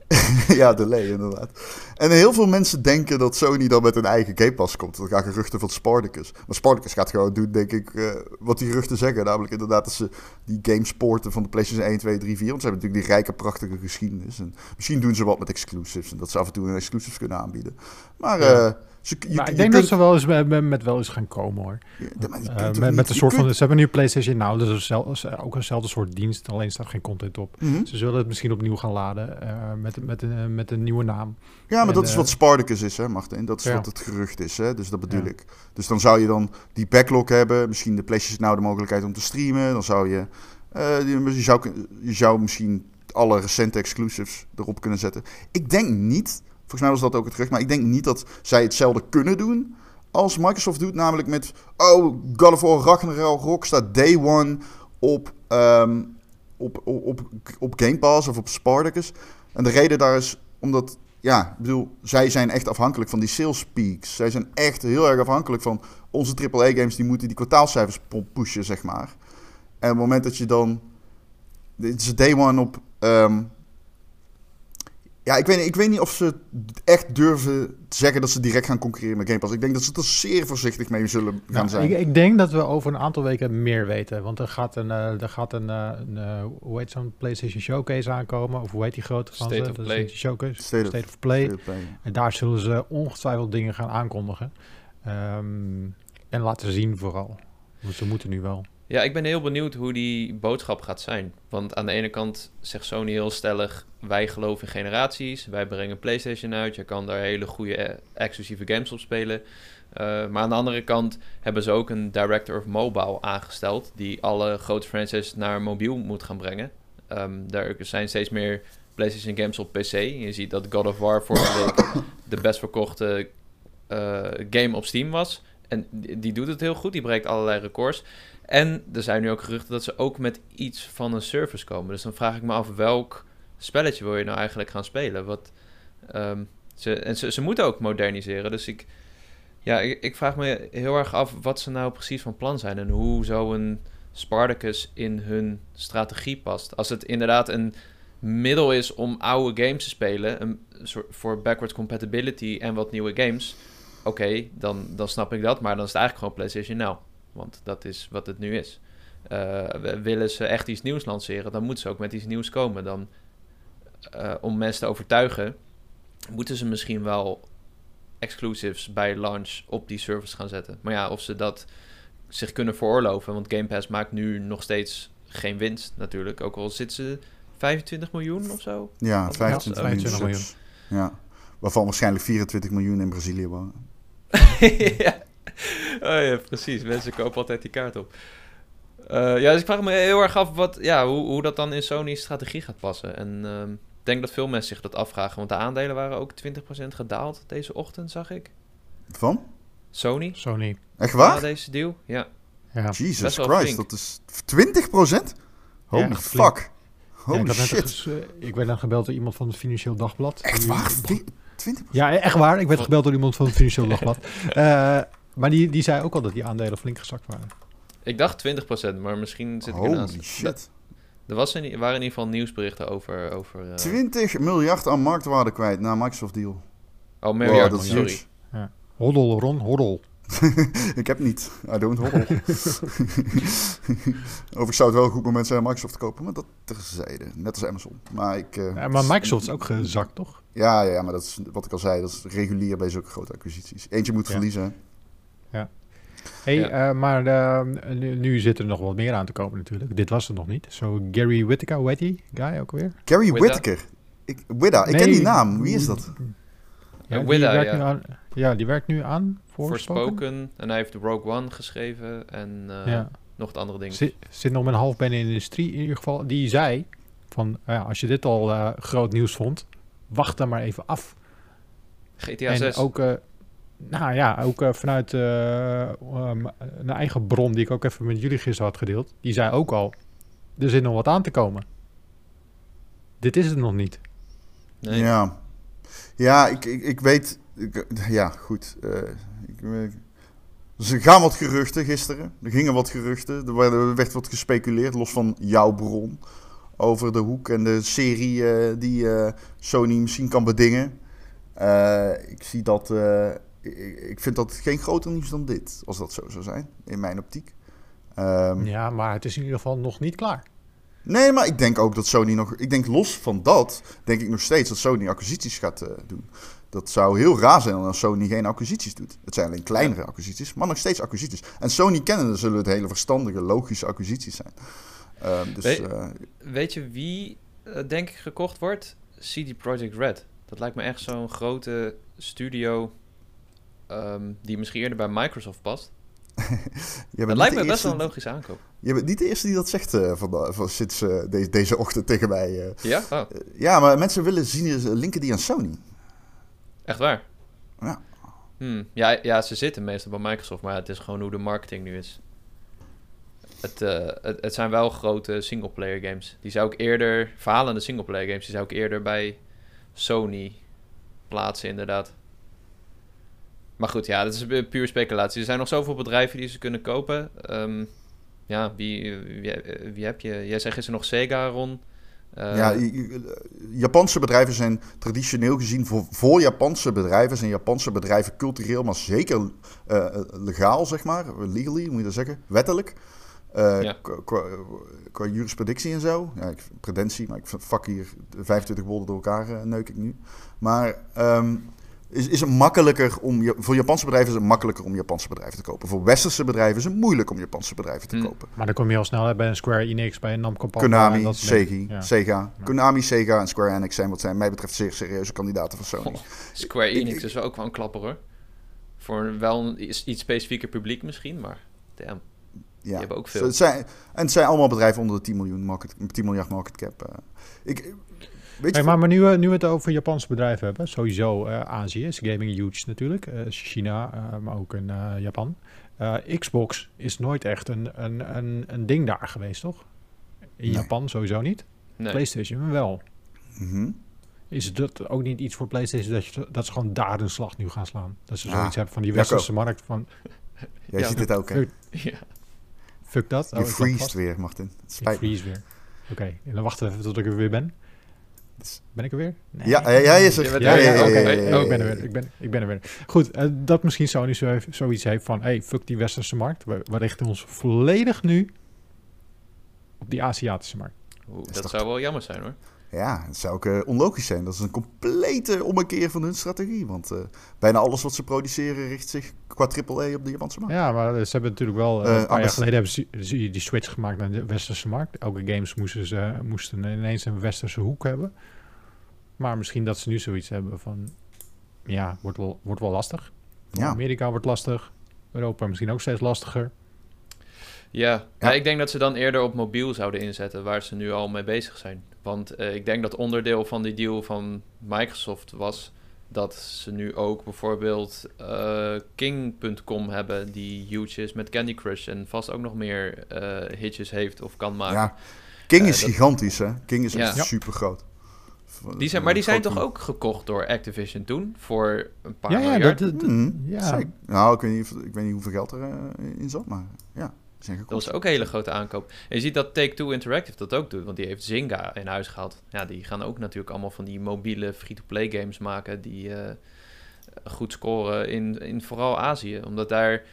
ja, delay inderdaad. En heel veel mensen denken dat Sony dan met een eigen Game Pass komt. Dat gaan geruchten van Spartacus. Maar Spartacus gaat gewoon doen, denk ik, eh, wat die geruchten zeggen. Namelijk inderdaad dat ze die games porten van de PlayStation 1, 2, 3, 4. Want ze hebben natuurlijk die rijke, prachtige geschiedenis. En misschien doen ze wat met exclusives. En dat ze af en toe een exclusives kunnen aanbieden. Maar Ja. eh, ze, je, maar je ik denk kunt- dat ze wel eens met, met, wel eens gaan komen hoor. Ja, Eh, met, met een soort van, ze hebben nu PlayStation Now, dus zel- ook eenzelfde soort dienst, alleen staat geen content op. Mhm. Ze zullen het misschien opnieuw gaan laden met, met, een, met een nieuwe naam. Ja, maar En, dat is eh, wat Spartacus is, hè, Martin. Dat is Ja. wat het gerucht is, hè. Dus dat bedoel Ja. ik. Dus dan zou je dan die backlog hebben. Misschien de PlayStation Now de mogelijkheid om te streamen. Dan zou je... eh, je, zou, je zou misschien alle recente exclusives erop kunnen zetten. Ik denk niet... Volgens mij was dat ook het gerucht. Maar ik denk niet dat zij hetzelfde kunnen doen als Microsoft doet. Namelijk met... Oh, God of War Ragnarok staat day one op... ehm, op, op, op, op Game Pass of op Spartacus. En de reden daar is omdat ja, ik bedoel, zij zijn echt afhankelijk van die sales peaks. Zij zijn echt heel erg afhankelijk van onze AAA-games. Die moeten die kwartaalcijfers pushen, zeg maar. En op het moment dat je dan... Dit is day one op... ehm, ja, ik weet, niet- ik weet niet of ze echt durven te zeggen dat ze direct gaan concurreren met Game Pass. Ik denk dat ze er zeer voorzichtig mee zullen gaan Nou, zijn. ik, ik denk dat we over een aantal weken meer weten. Want er gaat een, eh, er gaat een, eh, een eh, hoe heet zo'n PlayStation Showcase aankomen? Of hoe heet die grote van State ze? of Dat is Play. een Showcase. State State, of- of Play. State of Play. En daar zullen ze ongetwijfeld dingen gaan aankondigen. Ehm, en laten zien vooral. Want ze moeten nu wel. Ja, ik ben heel benieuwd hoe die boodschap gaat zijn. Want aan de ene kant zegt Sony heel stellig: wij geloven in generaties, wij brengen PlayStation uit, je kan daar hele goede eh, exclusieve games op spelen. Eh, maar aan de andere kant hebben ze ook een director of mobile aangesteld, die alle grote franchises naar mobiel moet gaan brengen. Ehm, daar zijn steeds meer PlayStation games op PC. Je ziet dat God of War vorige week de best verkochte eh, game op Steam was. En die, doet het heel goed, die breekt allerlei records. En er zijn nu ook geruchten dat ze ook met iets van een service komen. Dus dan vraag ik me af welk spelletje wil je nou eigenlijk gaan spelen? Wat, ehm, ze, en ze moeten ook moderniseren. Dus ik, ja, ik, ik vraag me heel erg af wat ze nou precies van plan zijn. En hoe zo'n Spartacus in hun strategie past. Als het inderdaad een middel is om oude games te spelen. Een soort voor backwards compatibility en wat nieuwe games. Oké, dan, dan snap ik dat. Maar dan is het eigenlijk gewoon PlayStation Now. Want dat is wat het nu is. Eh, w- willen ze echt iets nieuws lanceren, dan moeten ze ook met iets nieuws komen. Dan, eh, om mensen te overtuigen, moeten ze misschien wel exclusives bij launch op die service gaan zetten. Maar ja, of ze dat zich kunnen veroorloven, want Game Pass maakt nu nog steeds geen winst natuurlijk. Ook al zitten ze 25 miljoen of zo. Ja, Wat 25 helpt, miljoen. 25 subs. Ja. Waarvan waarschijnlijk 24 miljoen in Brazilië wonen. ja. Oh ja, precies. Mensen kopen altijd die kaart op. Eh, ja, dus ik vraag me heel erg af wat, ja, hoe, hoe dat dan in Sony's strategie gaat passen. En ehm, ik denk dat veel mensen zich dat afvragen, want de aandelen waren ook 20% gedaald deze ochtend, zag ik. Van? Sony, Sony. Echt na waar? deze deal. Ja. Ja. Jesus Christ, flink. dat is 20% Holy fuck. Ja, Holy ik, had net shit. eh, ik werd dan gebeld door iemand van het Financieel Dagblad. Echt waar? Die- 20 Ja, echt waar. Ik werd gebeld door iemand van het Financieel Dagblad. Eh maar die, die zei ook al dat die aandelen flink gezakt waren. Ik dacht 20%, maar misschien zit ik ernaast. Holy shit. Er was in, waren in ieder geval nieuwsberichten over... over eh, 20 miljard aan marktwaarde kwijt na Microsoft deal. Oh, miljard, Wow, dat is sorry. huge. Hoddel, Ron, hoddel. ik heb niet. I don't hoddle. Overigens zou het wel een goed moment zijn om Microsoft te kopen, maar dat terzijde. Net als Amazon. Maar ik... eh, Ja, maar Microsoft is ook gezakt, toch? Ja, ja, ja, maar dat is wat ik al zei. Dat is regulier bij zulke grote acquisities. Eentje moet Ja. verliezen. hè. Hey, Ja. eh, maar eh, nu, nu zit er nog wat meer aan te komen natuurlijk. Dit was het nog niet. Zo Gary Whittaker, hoe heet die guy ook weer? Gary. Whittaker. Ik, Widda, ik ken die naam. Wie is dat? Ja, Widda, ja. Ja, die werkt nu aan voor Forspoken. En hij heeft Rogue One geschreven. En eh, Ja. nog het andere ding. Zit, zit nog met een half been in de industrie in ieder geval. Die zei van, ja, als je dit al eh, groot nieuws vond, wacht dan maar even af. GTA en 6. ook, eh, nou ja, ook vanuit eh, um, een eigen bron die ik ook even met jullie gisteren had gedeeld. Die zei ook al, er zit nog wat aan te komen. Dit is het nog niet. Nee. Ja, ja ik, ik, ik weet... ja, goed. eh, ik, eh, ze gaan wat geruchten gisteren. Er gingen wat geruchten. Er werd, er werd wat gespeculeerd, los van jouw bron. Over de hoek en de serie eh, die Sony misschien kan bedingen. Ik zie dat... ik, ik vind dat geen groter nieuws dan dit, als dat zo zou zijn, in mijn optiek. Ehm, Ja, maar het is in ieder geval nog niet klaar. Nee, maar ik denk ook dat Sony nog. Ik denk los van dat, denk ik nog steeds dat Sony acquisities gaat doen. Dat zou heel raar zijn als Sony geen acquisities doet. Het zijn alleen kleinere acquisities, maar nog steeds acquisities. En Sony kennen zullen het hele verstandige, logische acquisities zijn. Ehm, dus Weet- eh, Weet je wie, eh, denk ik, gekocht wordt? CD Projekt Red. Dat lijkt me echt zo'n grote studio... ehm, die misschien eerder bij Microsoft past. Dat lijkt me best wel een logische aankoop. Je bent niet de eerste die dat zegt eh, van, van sinds deze, deze ochtend tegen mij. Ja? Oh, ja, maar mensen willen zien, linken die aan Sony. Echt waar? Ja. Hmm, ja, ja, ze zitten meestal bij Microsoft, maar het is gewoon hoe de marketing nu is. Het, eh, het, het zijn wel grote singleplayer games. Die zou ik eerder, verhalende singleplayer games, die zou ik eerder bij Sony plaatsen, inderdaad. Maar goed, ja, dat is pu- puur speculatie. Er zijn nog zoveel bedrijven die ze kunnen kopen. Ehm, ja, wie, wie, wie heb je? Jij zegt, is er nog Sega, Ron? Eh, ja, i- Japanse bedrijven zijn traditioneel gezien voor, voor Japanse bedrijven zijn Japanse bedrijven cultureel, maar zeker eh, legaal, zeg maar, legally moet je dat zeggen, wettelijk. Eh, Ja. qua, qua, qua jurisprudentie en zo. Ja, ik, prudentie, maar ik vak hier 25 woorden door elkaar eh, neuk ik nu. Maar ehm, is, is het makkelijker om, je- voor Japanse bedrijven is het makkelijker om Japanse bedrijven te kopen. Voor westerse bedrijven is het moeilijk om Japanse bedrijven te Hmm. kopen. Maar dan kom je al snel hè, bij een Square Enix, bij een Namco Bandai en Konami. Sega, Ja. Konami, Sega en Square Enix zijn wat zijn mij betreft zeer serieuze kandidaten van Sony. Oh, Square Ik- Enix ik- is wel ook wel een klapper hoor. Voor een wel een iets, specifieker publiek misschien, maar damn. Ja. hebben ook veel. Het zijn, en het zijn allemaal bedrijven onder de 10, miljoen market, 10 miljard market cap. eh. ik, weet je, Hey, maar, maar nu, we- nu we het over Japanse bedrijven hebben, sowieso eh, Azië is gaming huge natuurlijk. Eh, China, eh, maar ook in eh, Japan. Eh, Xbox is nooit echt een, een, een, een ding daar geweest, toch? In Nee. Japan sowieso niet. Nee. PlayStation wel. Mhm. Is dat ook niet iets voor PlayStation dat, je, dat ze gewoon daar een slag nu gaan slaan? Dat ze Ah, zoiets hebben van die westerse markt van Jij Ja, ziet dit ook, hè? fuck, Ja. fuck dat. Oh, Je freest vast. weer, Martin. Het spijt freeze weer. Oké, en dan wachten we even tot ik er weer ben. Dus- Ben ik er weer? Nee. Ja, ja, jij is er. Ja, ja, ja, oké. ja, Oh, ik ben er weer. Ik ben, ik ben er weer. Goed, eh, dat misschien Sony zo heeft- zoiets heeft van... hey, fuck die westerse markt. We, we richten ons volledig nu op die Aziatische markt. Oeh, dat zou wel jammer zijn hoor. Ja, het zou ook eh, onlogisch zijn. Dat is een complete ommekeer van hun strategie. Want eh, bijna alles wat ze produceren richt zich qua AAA op de Japanse markt. Ja, maar ze hebben natuurlijk wel... eh, Eh, een paar jaar geleden hebben ze die, die switch gemaakt naar de westerse markt. Elke games moesten, ze, moesten ineens een westerse hoek hebben. Maar misschien dat ze nu zoiets hebben van... Ja, wordt wel, wordt wel lastig. Ja. Amerika wordt lastig. Europa misschien ook steeds lastiger. Ja, Ja. ja. ik denk dat ze dan eerder op mobiel zouden inzetten, waar ze nu al mee bezig zijn. Want eh, ik denk dat onderdeel van die deal van Microsoft was dat ze nu ook bijvoorbeeld eh, King.com hebben, die huge is met Candy Crush en vast ook nog meer eh, hitjes heeft of kan maken. Ja. King is dat- gigantisch, hè? King is Ja. echt Ja. super groot. Die zijn, maar die zijn toch ook gekocht door Activision toen? Voor een paar Ja, miljard? dat, dat- Mm, ja. zeker. Nou, ik weet, niet, ik weet niet hoeveel geld er eh, in zat, maar ja, Dat was ook een hele grote aankoop. En je ziet dat Take-Two Interactive dat ook doet, want die heeft Zynga in huis gehaald. Ja, die gaan ook natuurlijk allemaal van die mobiele free-to-play games maken die eh, goed scoren in, in vooral Azië. Omdat daar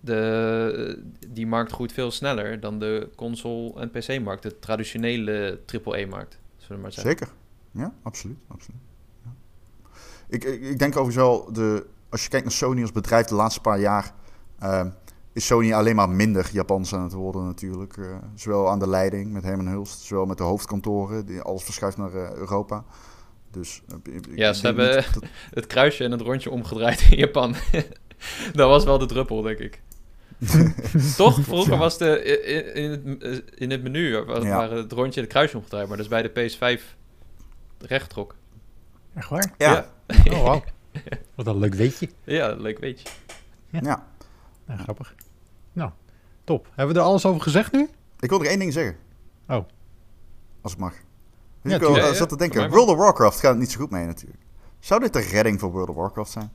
de, die markt groeit veel sneller dan de console- en PC-markt. De traditionele AAA-markt, zullen we maar zeggen. Zeker. Ja, absoluut. absoluut. Ja. Ik, ik, ik denk overigens wel, de, als je kijkt naar Sony als bedrijf de laatste paar jaar, ehm, is Sony alleen maar minder Japans aan het worden natuurlijk. Eh, zowel aan de leiding met Herman Hulst, zowel met de hoofdkantoren, die alles verschuift naar eh, Europa. Dus, eh, Ja, ze hebben- dat- Het kruisje en het rondje omgedraaid in Japan. dat was wel de druppel, denk ik. Toch? Vroeger Ja. was de, in, in, het, in het menu was, Ja. waren het rondje en het kruisje omgedraaid, maar dat is bij de PS5 recht trok. Echt waar? ja, Oh, wauw. Wat een leuk weetje. Ja, leuk weet je. ja. Ja, grappig. Nou, top. Hebben we er alles over gezegd nu? Ik wil nog één ding zeggen. Oh. Als het mag. Ja, Dus ik tuurlijk. al- Ja, zat te ja, denken, World of Warcraft gaat het niet zo goed mee natuurlijk. Zou dit de redding voor World of Warcraft zijn?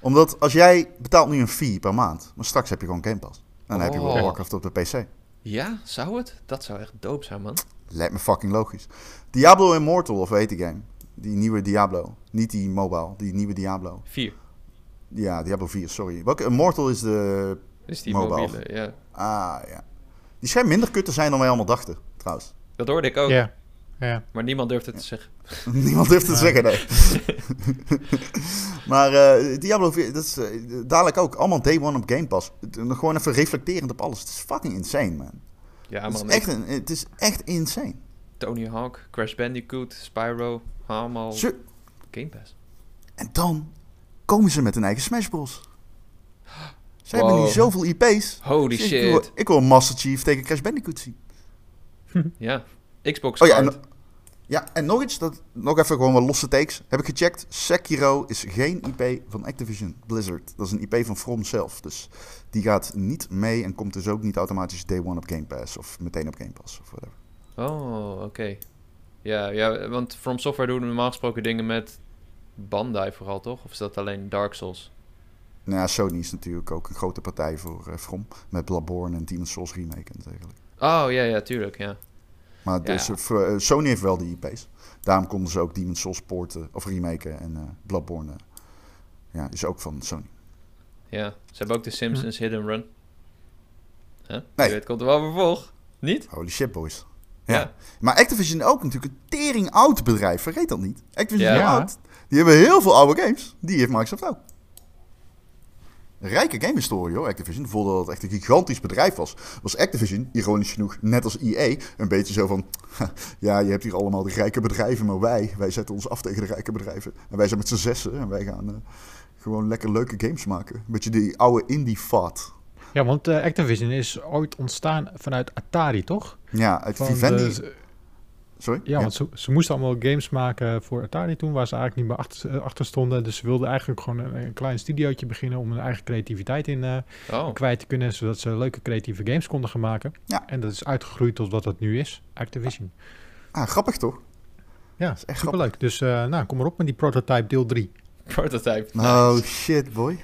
Omdat als jij betaalt nu een fee per maand, maar straks heb je gewoon Game Pass. En dan heb je World of Oh. Warcraft op de PC. Ja, zou het? Dat zou echt dope zijn, man. Lijkt me fucking logisch. Diablo Immortal, of weet die game? Die nieuwe Diablo. Niet die mobile, die nieuwe Diablo. Vier. Ja, Diablo 4, sorry. Welke Immortal is de... Is die Mobile. mobiele, ja. Ah, ja. Die schijnt minder kut te zijn dan wij allemaal dachten, trouwens. Dat hoorde ik ook, Ja. Ja. maar niemand durft het te zeggen. Niemand durft te Nee. zeggen, nee. maar eh, Diablo 4, dat is eh, dadelijk ook allemaal day one op Game Pass. Het- nog Gewoon even reflecterend op alles. Het is fucking insane, man. Ja, het, is man. echt een, het is echt insane. Tony Hawk, Crash Bandicoot, Spyro, allemaal Game Pass. en dan komen ze met een eigen Smash Bros. Ze Wow. hebben nu zoveel IP's. Holy Dus Ik wil, shit. ik wil Master Chief tegen Crash Bandicoot zien. Ja. Xbox Oh ja, en, ja, en nog iets, dat, nog even gewoon wat losse takes. Heb ik gecheckt, Sekiro is geen IP van Activision Blizzard. Dat is een IP van From zelf. Dus die gaat niet mee en komt dus ook niet automatisch day one op Game Pass. Of meteen op Game Pass of whatever. Oh, oké. Ja, ja, want From Software doen normaal gesproken dingen met Bandai vooral, toch? Of is dat alleen Dark Souls? Nou ja, Sony is natuurlijk ook een grote partij voor eh, From. Met Bloodborne en Demon's Souls remake en dergelijke. Oh, ja, ja, tuurlijk, ja. Maar dus, Ja. eh, voor, eh, Sony heeft wel die IP's. Daarom konden ze ook Demon's Souls porten of remaken. En eh, Bloodborne ja, is ook van Sony. Ja, ze hebben ook de Simpsons Hidden Run. Huh? Nee. Je weet, komt er wel vervolg. Niet? Holy shit, boys. Ja. Ja. Maar Activision ook natuurlijk een tering oud bedrijf. Vergeet dat niet. Activision is oud. Die hebben heel veel oude games. Die heeft Microsoft ook. Rijke game historie hoor, Activision. Voordat het echt een gigantisch bedrijf was, was Activision, ironisch genoeg, net als EA, een beetje zo van... Ja, je hebt hier allemaal de rijke bedrijven, maar wij, wij zetten ons af tegen de rijke bedrijven. En wij zijn met z'n zessen en wij gaan eh, gewoon lekker leuke games maken. Een beetje die oude indie-fat. Ja, want eh, Activision is ooit ontstaan vanuit Atari, toch? Ja, uit Van Vivendi... de- Sorry? ja, want ze, ze moesten allemaal games maken voor Atari toen, waar ze eigenlijk niet meer achter, eh, achter stonden. Dus ze wilden eigenlijk gewoon een, een klein studiootje beginnen om hun eigen creativiteit in eh, Oh, kwijt te kunnen, zodat ze leuke creatieve games konden gaan maken. Ja. En dat is uitgegroeid tot wat het nu is, Activision. Ah, grappig toch? Ja, is echt superleuk. Dus eh, nou, kom maar op met die prototype deel 3. prototype. Oh shit, boy.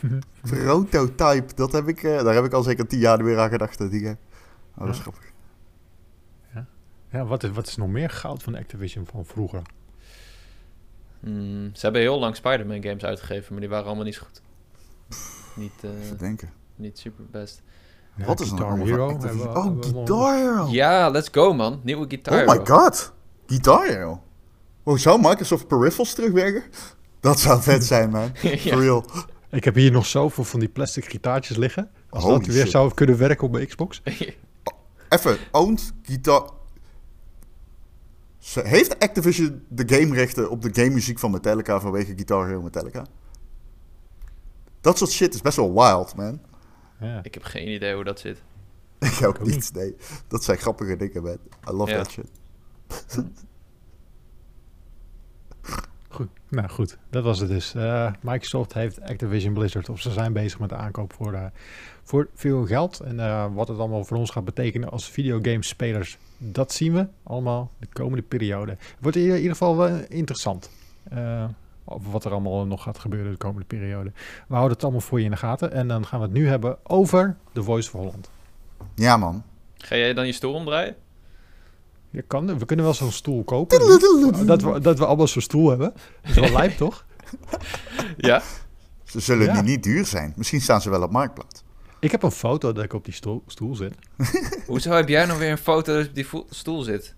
Prototype, dat heb ik, eh, daar heb ik al zeker tien jaar weer aan gedacht. eh, Die. Oh, dat is Ja. grappig. Ja, wat is, wat is nog meer goud van Activision van vroeger? Hmm, ze hebben heel lang Spider-Man games uitgegeven, maar die waren allemaal niet zo goed. Niet, eh, Even denken. niet super best. Ja, Wat is Guitar Hero Activision? Oh, hebben Guitar Hero. Ja, let's go man. Nieuwe gitaar. Oh my god. Guitar Hero. Oh, zou Microsoft peripherals terugwerken? Dat zou vet zijn, man. ja. For real. Ik heb hier nog zoveel van die plastic gitaartjes liggen. Als Holy dat weer shit. zou kunnen werken op mijn Xbox. Even, owned Guitar... Ze- Heeft Activision de gamerechten op de game muziek van Metallica vanwege Guitar Hero Metallica? Dat soort shit is best wel wild, man. Ja. Ik heb geen idee hoe dat zit. Ik ook ook niet, nee. Dat zijn grappige dingen, man. I love Ja. that shit. Goed. Nou goed, dat was het dus. Uh, Microsoft heeft Activision Blizzard, of ze zijn bezig met de aankoop voor, uh, voor veel geld. En uh, wat het allemaal voor ons gaat betekenen als videogamespelers, dat zien we allemaal de komende periode. Het wordt in ieder geval wel interessant. over wat er allemaal nog gaat gebeuren de komende periode. We houden het allemaal voor je in de gaten. En dan gaan we het nu hebben over The Voice of Holland. Ja man. Ga jij dan je stoel omdraaien? Je kan, we kunnen wel zo'n stoel kopen. dat, we, dat we allemaal zo'n stoel hebben. Dat is wel lijp, toch? Ja. Ze zullen ja. niet duur zijn. Misschien staan ze wel op Marktplaats. Ik heb een foto dat ik op die stoel, stoel zit. Hoezo heb jij nog weer een foto dat op die stoel zit?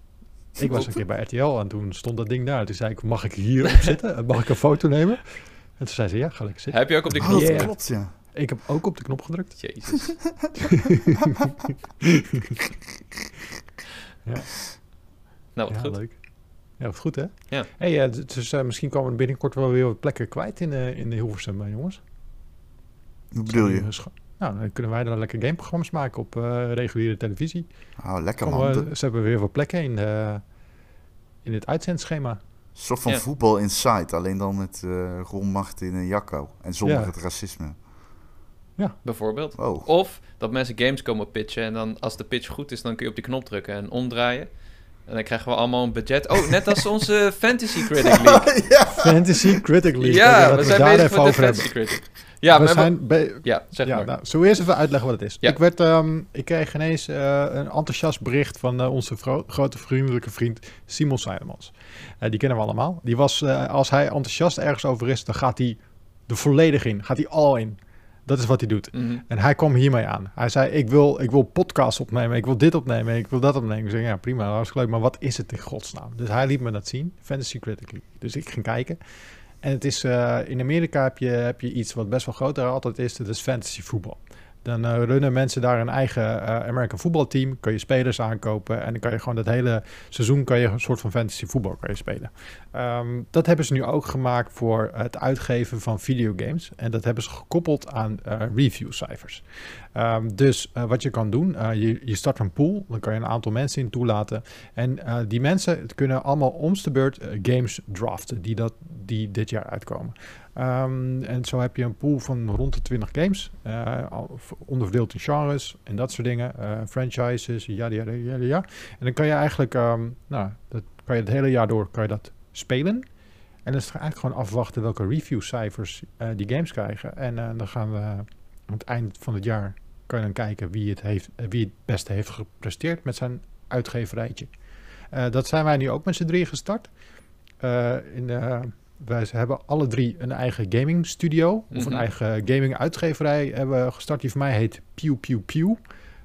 Ik was een keer bij RTL en toen stond dat ding daar. Toen zei ik, mag ik hier op zitten? Mag ik een foto nemen? En toen zei ze, ja, ga lekker zitten. Heb je ook op de knop? Oh, klopt, ja. Ik heb ook op de knop gedrukt. Jezus. ja. Nou, wat ja, goed. leuk. Ja, wat goed hè? Ja. Hey, uh, dus uh, misschien komen we binnenkort wel weer wat plekken kwijt in, uh, in de Hilversum, jongens. Hoe bedoel je? Nou, dan kunnen wij dan lekker gameprogramma's maken op reguliere televisie. Oh, lekker Kom, man. ze hebben weer wat plekken in, in het uitzendschema. Een soort van Ja. voetbal inside, alleen dan met uh, Ron Martin en Jacco. En zonder Ja. het racisme. Bijvoorbeeld. Oh, Of dat mensen games komen pitchen en dan als de pitch goed is, dan kun je op die knop drukken en omdraaien. En dan krijgen we allemaal een budget. Oh, net als onze Fantasy Critic League. ja. Fantasy Critic League. Ja, Dat we we zijn daar bezig even met de over Fantasy. Critic. Ja, we zijn be- ja zeg ja, maar. nou, zullen we eerst even uitleggen wat het is? Ja. Ik, werd, ehm, ik kreeg ineens eh, een enthousiast bericht van eh, onze vro- grote vriendelijke vriend Simon Seidemans. Eh, die kennen we allemaal. Die was, eh, als hij enthousiast ergens over is, dan gaat hij er volledig in. Gaat hij al in. Dat is wat hij doet. Mhm. En hij kwam hiermee aan. Hij zei, ik wil, ik wil podcasts opnemen, ik wil dit opnemen, ik wil dat opnemen. Ik zei, ja prima, hartstikke leuk, maar wat is het in godsnaam? Dus hij liet me dat zien, Fantasy Critically. Dus ik ging kijken. En het is, eh, in Amerika heb je, heb je iets wat best wel groter altijd is, dat is fantasy voetbal. Dan eh, runnen mensen daar een eigen eh, American voetbalteam, kun je spelers aankopen en dan kan je gewoon dat hele seizoen kan je een soort van fantasy voetbal kan je spelen. Ehm, dat hebben ze nu ook gemaakt voor het uitgeven van videogames. En dat hebben ze gekoppeld aan eh, reviewcijfers. Ehm, dus wat je kan doen, je, je start een pool. Dan kan je een aantal mensen in toelaten. En die mensen kunnen allemaal omste beurt games draften die, dat, die dit jaar uitkomen. Ehm, en zo heb je een pool van rond de 20 games. eh, onderverdeeld in genres en dat soort dingen. eh, franchises, ja, ja, ja, ja. En dan kan je eigenlijk, ehm, nou, dat kan je het hele jaar door kan je dat spelen. En dan is het eigenlijk gewoon afwachten welke reviewcijfers eh die games krijgen. En dan gaan we aan het eind van het jaar kan je dan kijken wie het, heeft, wie het beste heeft gepresteerd met zijn uitgeverijtje. Dat zijn wij nu ook met z'n drieën gestart. In de, wij hebben alle drie een eigen gaming studio of een Mhm. eigen gaming uitgeverij hebben gestart. Die van mij heet Pew Pew Pew.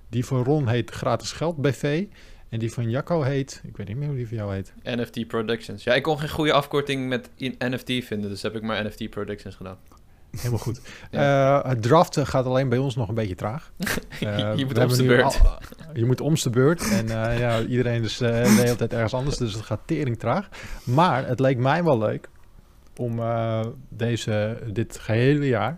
Die van Ron heet Gratis Geld BV. En die van Jacco heet, ik weet niet meer hoe die van jou heet. NFT Productions. Ja, ik kon geen goede afkorting met in- NFT vinden, dus heb ik maar NFT Productions gedaan. Helemaal goed. Eh, het draften gaat alleen bij ons nog een beetje traag. Eh, Je moet om de beurt. al- je moet om de beurt. En eh, ja, iedereen is de hele tijd ergens anders, dus het gaat tering traag. Maar het leek mij wel leuk om eh, deze, dit gehele jaar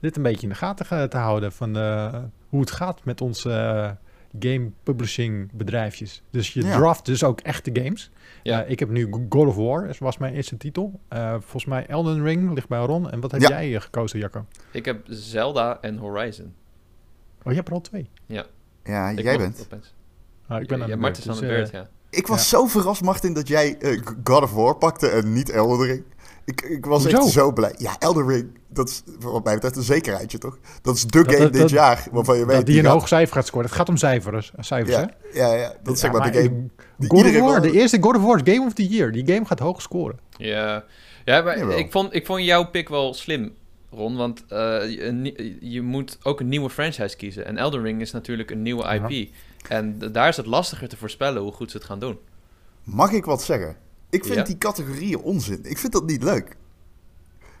dit een beetje in de gaten te houden van eh, hoe het gaat met onze eh, game publishing bedrijfjes. Dus je Ja. draft dus ook echte games. Ja. Eh, ik heb nu God of War, dat was mijn eerste titel. Eh, volgens mij Elden Ring ligt bij Ron. En wat heb Ja. jij gekozen, Jacco? Ik heb Zelda en Horizon. Oh, je hebt er al twee. Ja, Ik jij bent. Ah, ik ben aan ja, de Marten is beurt, aan de dus, beurt, ja. Ik was zo verrast, Martin, dat jij eh, God of War pakte en niet Elden Ring. Ik, ik was Hoezo? echt zo blij. Ja, Elden Ring, dat is wat mij betreft een zekerheidje, toch? Dat is de Dat- game dat- dit dat- jaar, waarvan je dat weet... die een gaat- hoog cijfer gaat scoren. Het gaat om cijfers, cijfers hè? ja, ja, ja, dat is zeg Ja, maar de game... die God of iedereen War, wel- de eerste God of War is Game of the Year. Die game gaat hoog scoren. Ja, ja maar Jawel. ik vond, ik vond jouw pick wel slim, Ron. Want eh, je, nie- je moet ook een nieuwe franchise kiezen. En Elden Ring is natuurlijk een nieuwe Ja. IP. En daar is het lastiger te voorspellen hoe goed ze het gaan doen. Mag ik wat zeggen? Ik vind Ja. die categorieën onzin. Ik vind dat niet leuk.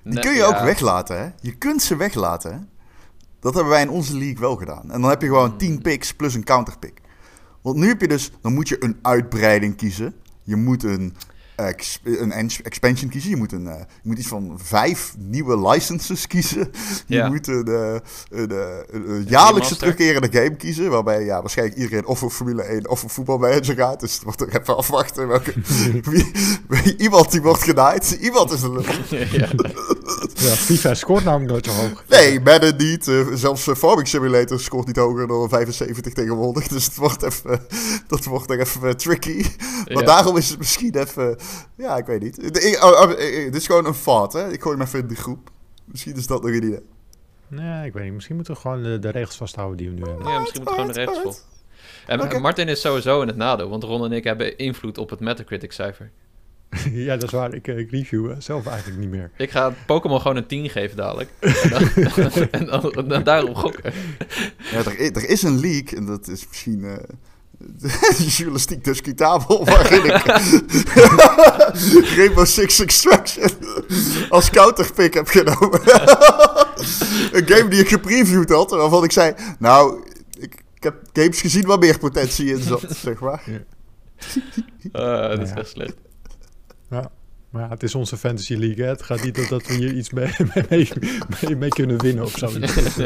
Die Nee, kun je ja, ook weglaten, hè? Je kunt ze weglaten, hè? Dat hebben wij in onze league wel gedaan. En dan heb je gewoon Hmm. 10 picks plus een counterpick. Want nu heb je dus... Dan moet je een uitbreiding kiezen. Je moet een ex- een ex- expansion kiezen. Je moet, een, eh, je moet iets van vijf nieuwe licenses kiezen. Je Ja. moet een, eh, een, eh, een, een jaarlijkse terugkerende game kiezen. Waarbij ja, waarschijnlijk iedereen of voor Formule 1 of voor voetbalmanager gaat. Dus het wordt er even afwachten. Welke, wie, wie- iemand die wordt genaaid. Iemand is een ja. Ja, FIFA scoort namelijk nooit zo hoog. Nee, Madden niet. Zelfs Farming Simulator scoort niet hoger dan 75 tegenwoordig. Dus het wordt even, dat wordt er even tricky. Maar Ja. daarom is het misschien even... Ja, ik weet niet. Ik- oh, oh, dit is gewoon een fout, hè. Ik gooi hem even in de groep. Misschien is dat nog een idee. Nee, ik weet niet. Misschien moeten we gewoon de, de regels vasthouden die we nu hebben. Ja, misschien moet gewoon de regels vol. En. Martin is sowieso in het nadeel, want Ron en ik hebben invloed op het Metacritic-cijfer. ja, dat is waar. Ik, eh, ik review eh, zelf eigenlijk niet meer. Ik ga Pokémon gewoon een 10 geven dadelijk. En dan, en dan, en dan daarop gokken. Ja, er, er is een leak, en dat is misschien... eh, journalistiek discutabel, waarin ik Rainbow Six Extraction als counterpick heb genomen. een game die ik gepreviewd had, waarvan ik zei... Nou, ik, ik heb games gezien waar meer potentie in zat, zeg maar. Eh, dat is Ja. echt slecht. Ja. Maar ja, het is onze Fantasy League. Hè. Het gaat niet om dat we hier iets mee, mee, mee, mee kunnen winnen of zo.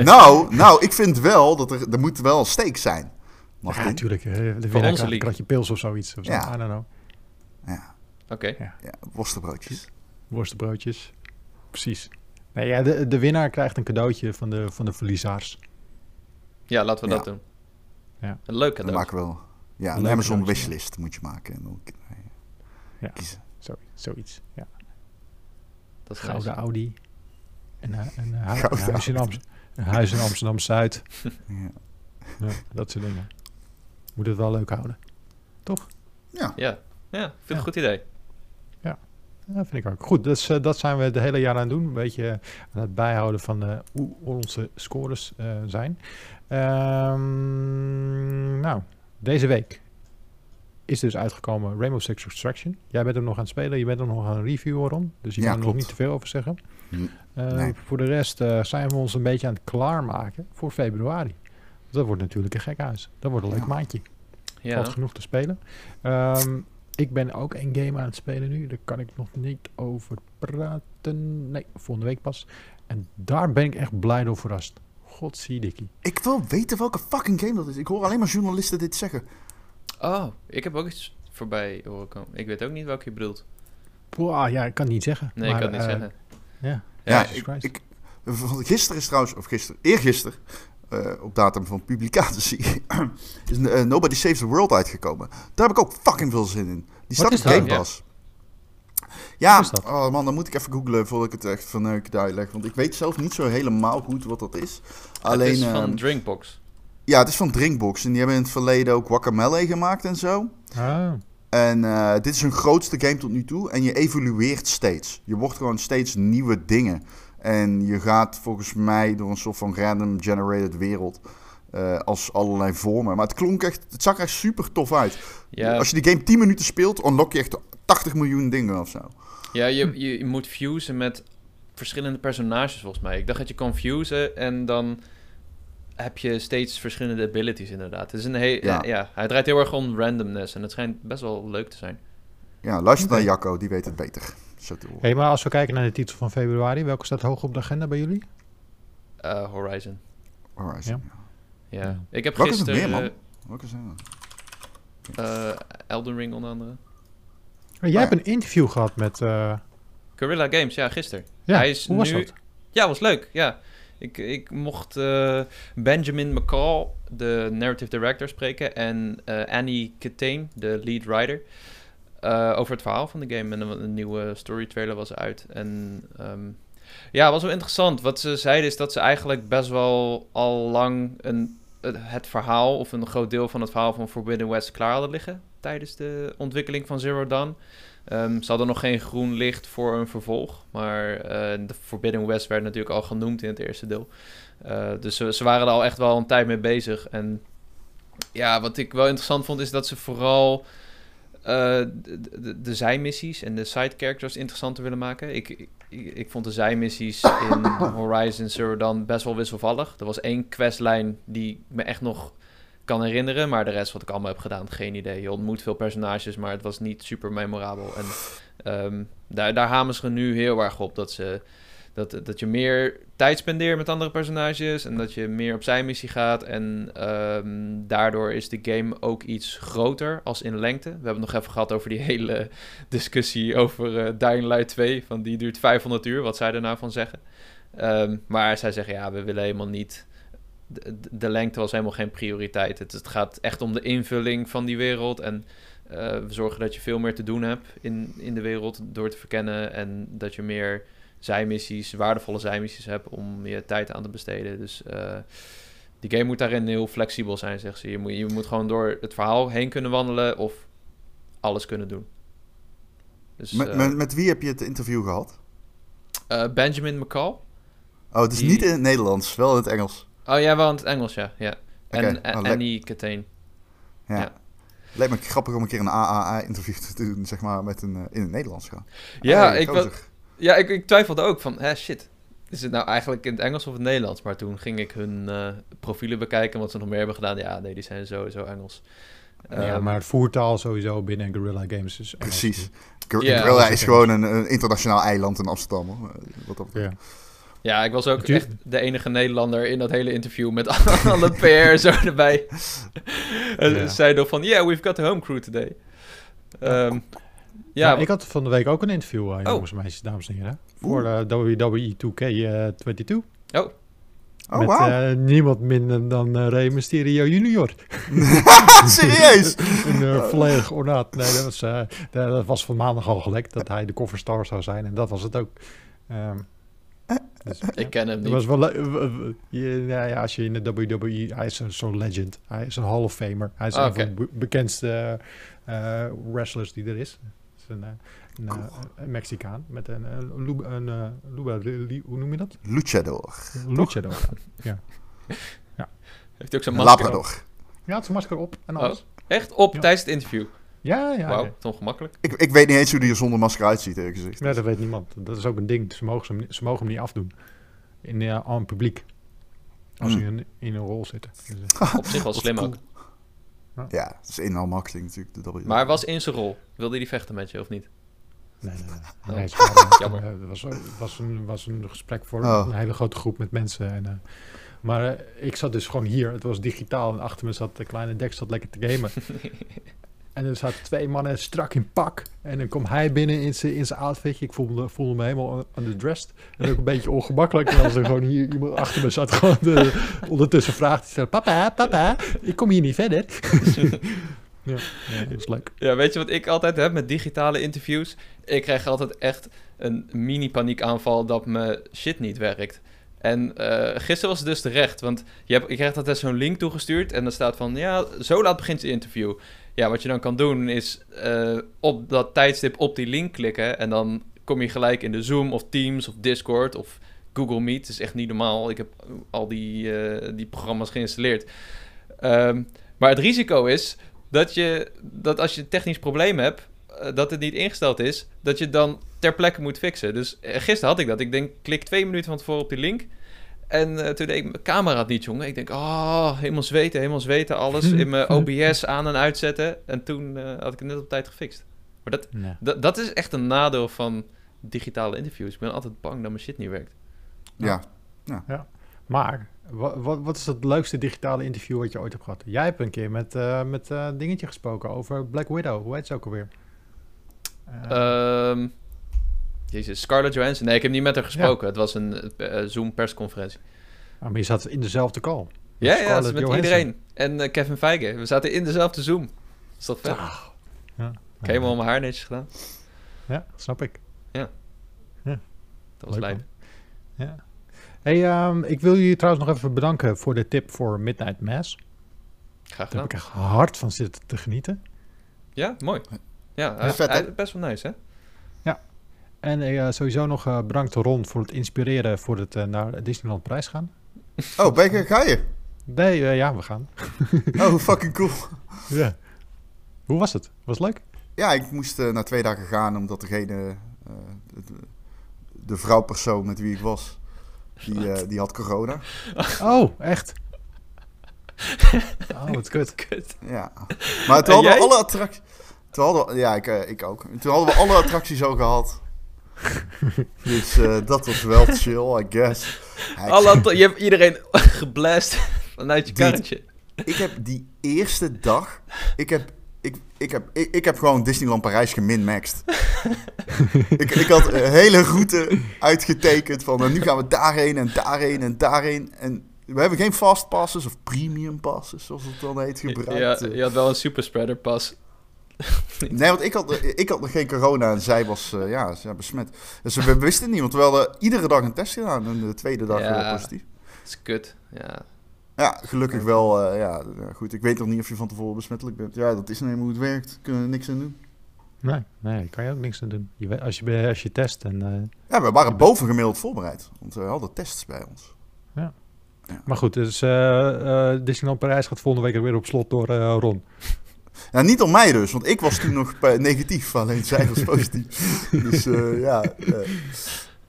Nou, nou, ik vind wel dat er, er moet wel een steek zijn. Mag Ja, natuurlijk. De onze winnaar krijgt een kratje pils of zoiets. Of zo. Ja. I don't know. Ja, Oké. ja, worstenbroodjes. Worstenbroodjes. Precies. Nee, ja, de, de winnaar krijgt een cadeautje van de, van de verliezaars. Ja, laten we Ja. dat doen. Ja. Een leuk Dan cadeau. maken we wel... Ja, een Amazon wishlist moet je maken. En dan Ja. kiezen. Zo, zoiets. Ja. Dat is Gouden. Audi. En, eh, een, Gouden een, huis in Amst- een huis in Amsterdam-Zuid. Ja. Ja, dat soort dingen. Moet het wel leuk houden. ja. Ja, ja vind ik Ja. een goed idee. Ja, vind ik ook. Goed, dus, eh, dat zijn we het hele jaar aan het doen. Een beetje aan het bijhouden van eh, hoe onze scores eh, zijn. Ehm, nou, deze week is dus uitgekomen Rainbow Six Extraction. Jij bent er nog aan het spelen, je bent er nog aan het reviewen om. Dus je Ja, kan er nog niet te veel over zeggen. Hm, Eh, nee. Voor de rest eh, zijn we ons een beetje aan het klaarmaken voor februari. Dat wordt natuurlijk een gek huis. Dat wordt een leuk Ja. maandje. Ja. Valt genoeg te spelen. Ehm, ik ben ook een game aan het spelen nu. Daar kan ik nog niet over praten. Nee, volgende week pas. En daar ben ik echt blij door verrast. Godziedikkie. Ik wil weten welke fucking game dat is. Ik hoor alleen maar journalisten dit zeggen. Oh, ik heb ook iets voorbij horen komen. Ik weet ook niet welke je bedoelt. Boah, ja, ik kan het niet zeggen. Nee, maar, ik kan het niet eh, zeggen. Ja, Ja, ik, ik, gisteren is trouwens, of gisteren, eergisteren, eh op datum van publicatie, is eh, Nobody Saves the World uitgekomen. Daar heb ik ook fucking veel zin in. Die staat is op? Game Ja. Pass. Ja, dat? oh man, dan moet ik even googlen voordat ik het echt van neuk uitleg. Want ik weet zelf niet zo helemaal goed wat dat is. Alleen, het is van ehm, Drinkbox. ja, het is van Drinkbox. En die hebben in het verleden ook Guacamele gemaakt en zo. Ah, En eh, dit is hun grootste game tot nu toe. En je evolueert steeds. Je wordt gewoon steeds nieuwe dingen. En je gaat volgens mij door een soort van random generated wereld. eh, als allerlei vormen. Maar het klonk echt. Het zag echt super tof uit. Ja, Als je die game 10 minuten speelt, unlock je echt 80 miljoen dingen of zo. ja je, je, je moet fusen met verschillende personages volgens mij. Ik dacht dat je kon fusen en dan heb je steeds verschillende abilities inderdaad. Het is een he- Ja. hij draait heel erg om randomness en het schijnt best wel leuk te zijn. Ja, luister naar Jacco, die weet het beter. Hey, maar als we kijken naar de titel van februari, welke staat hoog op de agenda bij jullie? Eh, Horizon. Horizon. Ja. ja. Ik heb Welke is er gisteren meer, man? Welke zijn er? eh, eh, Elden Ring onder andere. Jij ja. hebt een interview gehad met... eh, Guerrilla Games, ja, gisteren. ja, Hij is hoe was nu- dat? Ja, was leuk. Ja. Ik, ik mocht eh, Benjamin McCall, de narrative director, spreken. En eh, Annie Catane, de lead writer. Eh, over het verhaal van de game. En een, nieuwe story trailer was uit. En ehm, ja, was wel interessant. Wat ze zeiden is dat ze eigenlijk best wel al lang een, het- verhaal... of een groot deel van het verhaal van Forbidden West klaar hadden liggen... tijdens de ontwikkeling van Zero Dawn. Ehm, ze hadden nog geen groen licht voor een vervolg. Maar eh, de Forbidden West werd natuurlijk al genoemd in het eerste deel. Eh, dus ze, ze waren er al echt wel een tijd mee bezig. En ja, wat ik wel interessant vond, is dat ze vooral de, de, de zijmissies en de side characters interessanter willen maken. Ik, ik, ik vond de zijmissies in Horizon Zero Dawn best wel wisselvallig. Er was één questlijn die me echt nog kan herinneren. Maar de rest wat ik allemaal heb gedaan, geen idee. Je ontmoet veel personages, maar het was niet super memorabel. En ehm, daar, daar hamen ze nu heel erg op dat ze dat, dat je meer tijd spendeert met andere personages en dat je meer op zijn missie gaat. En ehm, daardoor is de game ook iets groter als in lengte. We hebben het nog even gehad over die hele discussie over uh, Dying Light 2. Van die duurt 500 uur, wat zij er nou van zeggen. Ehm, maar zij zeggen ja, we willen helemaal niet. De, lengte was helemaal geen prioriteit. Het, het, gaat echt om de invulling van die wereld. En uh, we zorgen dat je veel meer te doen hebt in, in de wereld door te verkennen. En dat je meer zijmissies, waardevolle zijmissies hebt om je tijd aan te besteden. Dus uh, die game moet daarin heel flexibel zijn, zegt ze. Je moet, je moet gewoon door het verhaal heen kunnen wandelen of alles kunnen doen. Dus, met, uh, met, met, wie heb je het interview gehad? Uh, Benjamin McCall. Oh, het is niet in het Nederlands, wel in het Engels. Oh ja, wel in het Engels, ja. ja. En okay. oh, Annie Katane. Ja. ja. Lijkt me grappig om een keer een AAA-interview te doen, zeg maar, met een, in het Nederlands gaan. Ja, ik, was, ja, ik, ik twijfelde ook van, hè, shit. Is het nou eigenlijk in het Engels of het Nederlands? Maar toen ging ik hun uh, profielen bekijken, wat ze nog meer hebben gedaan. Ja, nee, die zijn sowieso Engels. Ja, um, maar het voertaal sowieso binnen Guerrilla Games is Engels. Precies. Guerrilla yeah, is gewoon een, een, internationaal eiland in Amsterdam. Wat dat ja. Ja, ik was ook echt de enige Nederlander in dat hele interview met alle PR zo erbij. en ja. zeiden van, yeah, we've got the home crew today. Um, ja, ja, ik had van de week ook een interview, uh, jongens en meisjes, dames en heren. Voor uh, WWE 2K22. Oh. Oh, Met wow. uh, niemand minder dan uh, Rey Mysterio junior. Serieus? een uh, volledig ornaat. Nee, dat was, uh, dat was van maandag al gelekt dat hij de coverstar zou zijn. En dat was het ook. Um, dus, ik ken hem niet. Was wel, ja, ja, als je in de WWE... Hij is zo'n legend. Hij is een Hall of Famer. Hij is oh, een okay. van de bekendste wrestlers die er is een, een, cool. een Mexicaan met een, een, een, een hoe noem je dat? Luchador. Luchador, ja. ja. Heeft hij ook zijn masker Labrador. op? Ja, het zijn masker op en alles. Oh, echt? Op ja. tijdens het interview? Ja, ja. Wauw, ja. toch gemakkelijk. Ik, ik weet niet eens hoe die er zonder masker uitziet, eerlijk gezegd. Nee, dat weet niemand. Dat is ook een ding. Ze mogen, ze, ze mogen hem niet afdoen. In, uh, aan het publiek. Als ze mm. in, in, een rol zitten. Dus, uh. Op zich wel slim ook. Ja, ja dat is inhaal marketing natuurlijk. De w. Maar was in zijn rol. Wilde hij die vechten met je of niet? Nee, nee, nee. nee oh. Jammer. Het was, was, een, was een gesprek voor oh. een hele grote groep met mensen. En, uh, maar uh, ik zat dus gewoon hier. Het was digitaal. En achter me zat de kleine Dex zat lekker te gamen. en er zaten twee mannen strak in pak. En dan komt hij binnen in zijn in zijn outfitje. Ik voelde, voelde me helemaal underdressed. En ook een beetje ongemakkelijk. En als er gewoon hier iemand achter me zat. Gewoon de, ondertussen vraagt hij. Papa, papa, ik kom hier niet verder. Ja, ja, dat is leuk. Ja, weet je wat ik altijd heb met digitale interviews? Ik krijg altijd echt een mini-paniekaanval dat mijn shit niet werkt. En uh, gisteren was het dus terecht, want je, hebt, je krijgt altijd zo'n link toegestuurd en dan staat van, ja, zo laat begint het interview. Ja, wat je dan kan doen is uh, op dat tijdstip op die link klikken en dan kom je gelijk in de Zoom of Teams of Discord of Google Meet. Het is echt niet normaal. Ik heb al die, uh, die programma's geïnstalleerd. Um, maar het risico is dat, je, dat als je een technisch probleem hebt, uh, dat het niet ingesteld is, dat je dan ter plekke moet fixen. Dus gisteren had ik dat. Ik denk, klik twee minuten van tevoren op die link. En uh, toen deed ik mijn camera niet, jongen. Ik denk, oh, helemaal zweten, helemaal zweten, alles in mijn OBS aan en uitzetten. En toen had ik het net op tijd gefixt. Maar dat, dat is echt een nadeel van digitale interviews. Ik ben altijd bang dat mijn shit niet werkt. Ja. ja. ja. Maar wat, wat, wat, is het leukste digitale interview wat je ooit hebt gehad? Jij hebt een keer met, uh, met uh, Dingetje gesproken over Black Widow. Hoe heet ze ook alweer? Uh, um, jezus, Scarlett Johansson. Nee, ik heb niet met haar gesproken. Ja. Het was een uh, Zoom persconferentie. Ah, maar je zat in dezelfde call. Ja, ja, met Johansson. iedereen. En Kevin Feige. We zaten in dezelfde Zoom. Is dat vet? Ah. Ja. Ik heb helemaal mijn haar netjes gedaan. Ja, snap ik. Ja. ja. Dat was lijp. Ja. Hey, um, ik wil jullie trouwens nog even bedanken voor de tip voor Midnight Mass. Graag Daar heb ik echt hard van zitten te genieten. Ja, mooi. Ja, ja vet, hij, best wel nice, hè? En uh, sowieso nog uh, bedankt Ron voor het inspireren voor het uh, naar Disneyland Prijs gaan. Oh, ben je, ga je? Nee, ja, we gaan. oh, fucking cool. ja. Hoe was het? Was het leuk? Ja, ik moest na twee dagen gaan omdat degene, de, de vrouwpersoon met wie ik was, die, uh, die had corona. Oh, echt? Oh, wat kut. Kut. Ja. Maar toen En hadden we alle attracties... Toen hadden we, ja, ik, eh, ik ook. Toen hadden we alle attracties al gehad. Dus eh, dat was wel chill, I guess. Alle ato- je hebt iedereen geblast vanuit je Dude. karretje. Ik heb die eerste dag... Ik heb, ik, ik heb, ik, ik heb gewoon Disneyland Parijs geminmaxed. ik, ik had een hele route uitgetekend van... nou, nu gaan we daarheen en daarheen en daarheen. En we hebben geen fast passes of premium passes, zoals het dan heet, gebruikt. Ja, je had wel een superspreader pas. Nee, want ik had, ik had nog geen corona en zij was uh, ja, ze besmet. Dus we wisten het niet, want we hadden iedere dag een test gedaan en de tweede dag Ja. weer positief. Dat is kut. Ja. Ja, gelukkig wel. Uh, ja, goed. Ik weet nog niet of je van tevoren besmettelijk bent. Ja, dat is nou eenmaal hoe het werkt. Kunnen we er niks aan doen. Nee, nee, daar kan je ook niks aan doen. Je, als, je, als je test en... eh, Ja, we waren bovengemiddeld voorbereid. Want we hadden tests bij ons. maar goed, dus eh, eh, Disneyland Parijs gaat volgende week weer op slot door eh, Ron. Ja, niet om mij dus, want ik was toen nog eh, negatief. Alleen zij was positief. dus eh, ja. eh,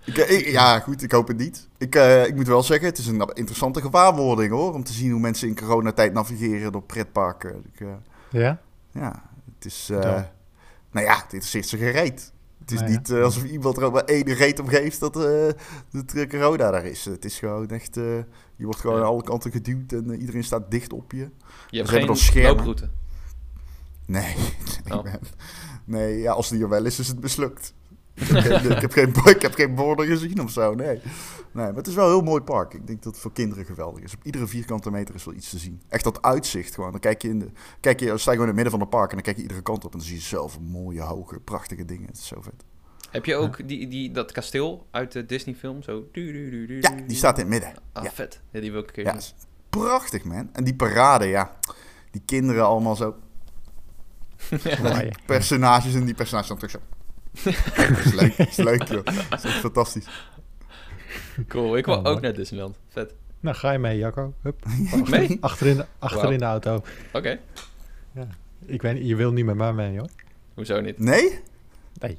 ik, ik- ja, goed, ik hoop het niet. Ik, eh, ik moet wel zeggen, het is een interessante gewaarwording hoor. Om te zien hoe mensen in coronatijd navigeren door pretparken. Ik, eh, Ja? ja, het is. Eh nou ja, dit is ze gereed. Het is Nou ja. niet eh, alsof iemand er ook maar één reet om geeft dat, eh eh, corona daar is. Het is gewoon echt. eh, je wordt gewoon Ja. aan alle kanten geduwd en eh, iedereen staat dicht op je. Je hebt hebben geen dan schermen. looproute. Nee, nee, Oh. man. nee ja, als die er wel is, is het mislukt. Ik heb, geen, ik, heb geen, ik heb geen borden gezien of zo, nee. nee. Maar het is wel een heel mooi park. Ik denk dat het voor kinderen geweldig is. Op iedere vierkante meter is wel iets te zien. Echt dat uitzicht gewoon. Dan kijk je in de, kijk je, sta je gewoon in het midden van het park en dan kijk je iedere kant op en dan zie je zelf mooie, hoge, prachtige dingen. Het is zo vet. Heb je ook die, die, dat kasteel uit de Disney-film? Zo. Ja, die staat in het midden. Ah, Ja. vet. Ja, die wil ik een keer Ja, prachtig man. En die parade, ja. Die kinderen allemaal zo. Personages en die personages dan terug zo. dat is leuk, dat is leuk joh. Dat is echt fantastisch. Cool. Ik wil Oh, ook mooi. naar Disneyland. Vet. Nou, ga je mee, Jacco. Hup. Mee? Achterin de, achterin de auto. Oké. Ik weet niet, je wil niet met mij mee, hoor. Hoezo niet? Nee? Nee,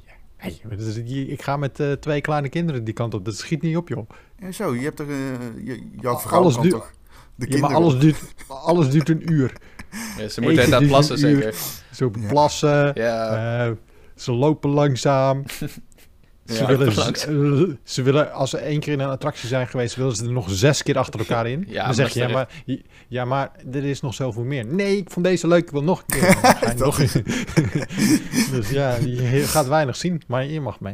ik ga met eh, twee kleine kinderen die kant op. Dat schiet niet op, joh. Ja, zo, je hebt er... eh, je, jouw vrouw Alles kan duurt- toch... De Ja, maar kinderen... alles duurt, alles duurt een uur. Ja, ze moeten Eten daar plassen zeker. Zo Ja. plassen. Ja. eh, ze lopen langzaam. Ze, Ja, willen, langzaam. ze willen, als ze één keer in een attractie zijn geweest, willen ze er nog zes keer achter elkaar in. Ja, dan zeg je, ja maar, ja, maar er is nog zoveel meer. Nee, ik vond deze leuk, ik wil nog een keer. Nog dus ja, je gaat weinig zien, maar je mag mee.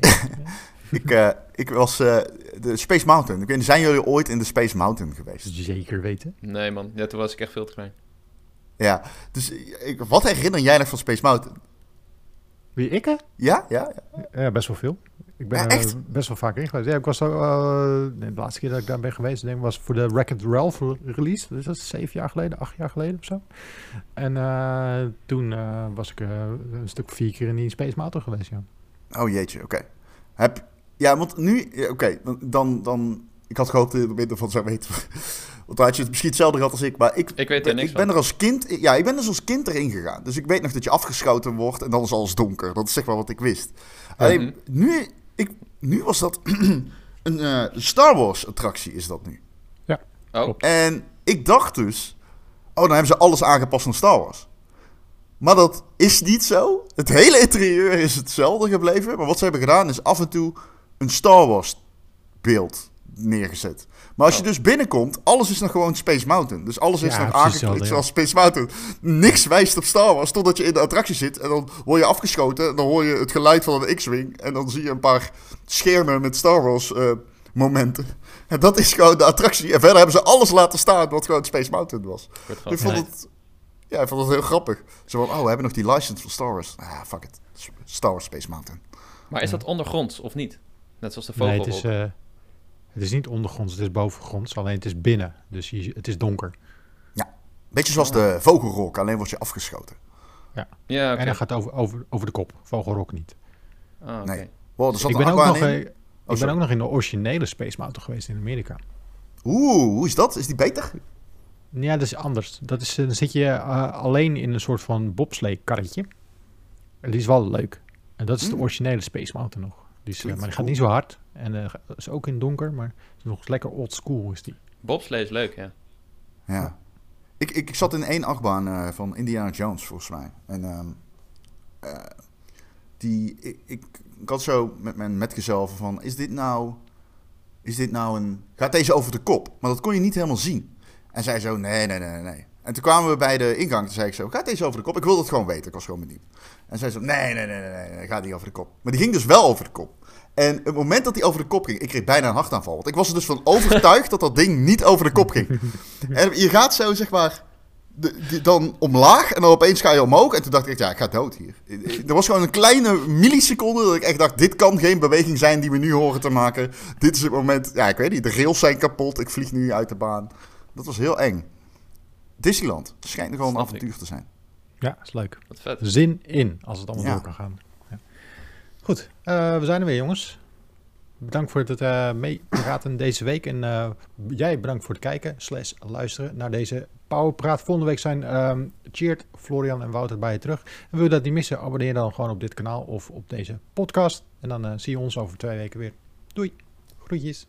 Ik, eh, ik was... eh, de Space Mountain. Ik weet, niet, zijn jullie ooit in de Space Mountain geweest? Zeker weten. Nee man, ja, toen was ik echt veel te klein. Ja. Dus ik, wat herinner jij nog van Space Mountain? Wie, ik? hè? Ja? Ja? ja. Ja, best wel veel. Ik ben Ja, er echt? best wel vaak in geweest. Ja, ik was zo, eh, de laatste keer dat ik daar ben geweest, denk ik, was voor de Wreck-It Ralph release. Dus dat is zeven jaar geleden, acht jaar geleden of zo. En eh, toen eh, was ik een stuk vier keer in die Space Mountain geweest, ja. Oh jeetje, oké. Heb... Ja, want nu... Oké, dan, dan... Ik had gehoopt dat je er minder van zou weten. Want dan had je het misschien hetzelfde gehad als ik. Maar ik, Ik weet er ben, niks ik ben van. er als kind... Ja, ik ben dus als kind erin gegaan. Dus ik weet nog dat je afgeschoten wordt en dan is alles donker. Dat is zeg maar wat ik wist. Alleen, Mhm. nu, ik, nu was dat een eh, Star Wars attractie is dat nu. Oh, Klopt. En ik dacht dus... Oh, dan hebben ze alles aangepast aan Star Wars. Maar dat is niet zo. Het hele interieur is hetzelfde gebleven. Maar wat ze hebben gedaan is af en toe een Star Wars beeld neergezet. Maar als je dus binnenkomt, alles is nog gewoon Space Mountain. Dus alles is Ja, nog aangekleed zoals Space Mountain. Niks wijst op Star Wars totdat je in de attractie zit. En dan word je afgeschoten. En dan hoor je het geluid van een X-Wing. En dan zie je een paar schermen met Star Wars eh, momenten. En dat is gewoon de attractie. En verder hebben ze alles laten staan wat gewoon Space Mountain was. Ik vond het... Ja, ik vond het heel grappig. Zo van, oh, we hebben nog die license van Star Wars. Ah, fuck it. Star Wars Space Mountain. Maar is dat ondergronds of niet? Net zoals de Nee, vogel. het is, eh, het is niet ondergronds, het is bovengronds. Alleen het is binnen, dus je, het is donker. Beetje zoals de vogelrok, alleen word je afgeschoten. Ja, oké. En hij gaat over, over, over de kop. Vogelrok niet. Ah, oké. Nee. Wow, er zat ik ben, ook nog, in. ik ben sorry. ook nog in de originele Space Mountain geweest in Amerika. Oeh, hoe is dat? Is die beter? Ja, dat is anders. Dat is, dan zit je eh, alleen in een soort van bobslee-karretje. En die is wel leuk. En dat is de Mm. originele Space Mountain nog. Klinkt maar die gaat niet zo hard. En eh, is ook in donker, maar is nog lekker old school is die. Bobslee is leuk, ja. Ja. Ik, ik, ik zat in één achtbaan eh, van Indiana Jones, volgens mij. En ehm, eh, die, ik, ik, ik had zo met mijn metgezel van, is dit nou, is dit nou een, gaat deze over de kop? Maar dat kon je niet helemaal zien. En zij zo, nee, nee, nee, nee. En toen kwamen we bij de ingang, toen zei ik zo, gaat deze over de kop? Ik wilde het gewoon weten, ik was gewoon benieuwd. En zij zo, nee, nee, nee, nee, nee, gaat niet over de kop. Maar die ging dus wel over de kop. En het moment dat hij over de kop ging, ik kreeg bijna een hartaanval. Want ik was er dus van overtuigd dat dat ding niet over de kop ging. En je gaat zo, zeg maar, de, dan omlaag en dan opeens ga je omhoog. En toen dacht ik, ja, ik ga dood hier. Er was gewoon een kleine milliseconde dat ik echt dacht, dit kan geen beweging zijn die we nu horen te maken. Dit is het moment, ja, ik weet niet, de rails zijn kapot, ik vlieg nu uit de baan. Dat was heel eng. Disneyland schijnt gewoon een avontuur te zijn. Ja, is leuk. Wat vet. Zin in, als het allemaal Ja. door kan gaan. Ja. Goed, eh, we zijn er weer, jongens. Bedankt voor het eh meepraten deze week. En eh, jij bedankt voor het kijken slash luisteren naar deze Powerpraat. Volgende week zijn ehm Cheert, Florian en Wouter bij je terug. En wil je dat niet missen, abonneer dan gewoon op dit kanaal of op deze podcast. En dan eh, zie je ons over twee weken weer. Doei. Groetjes.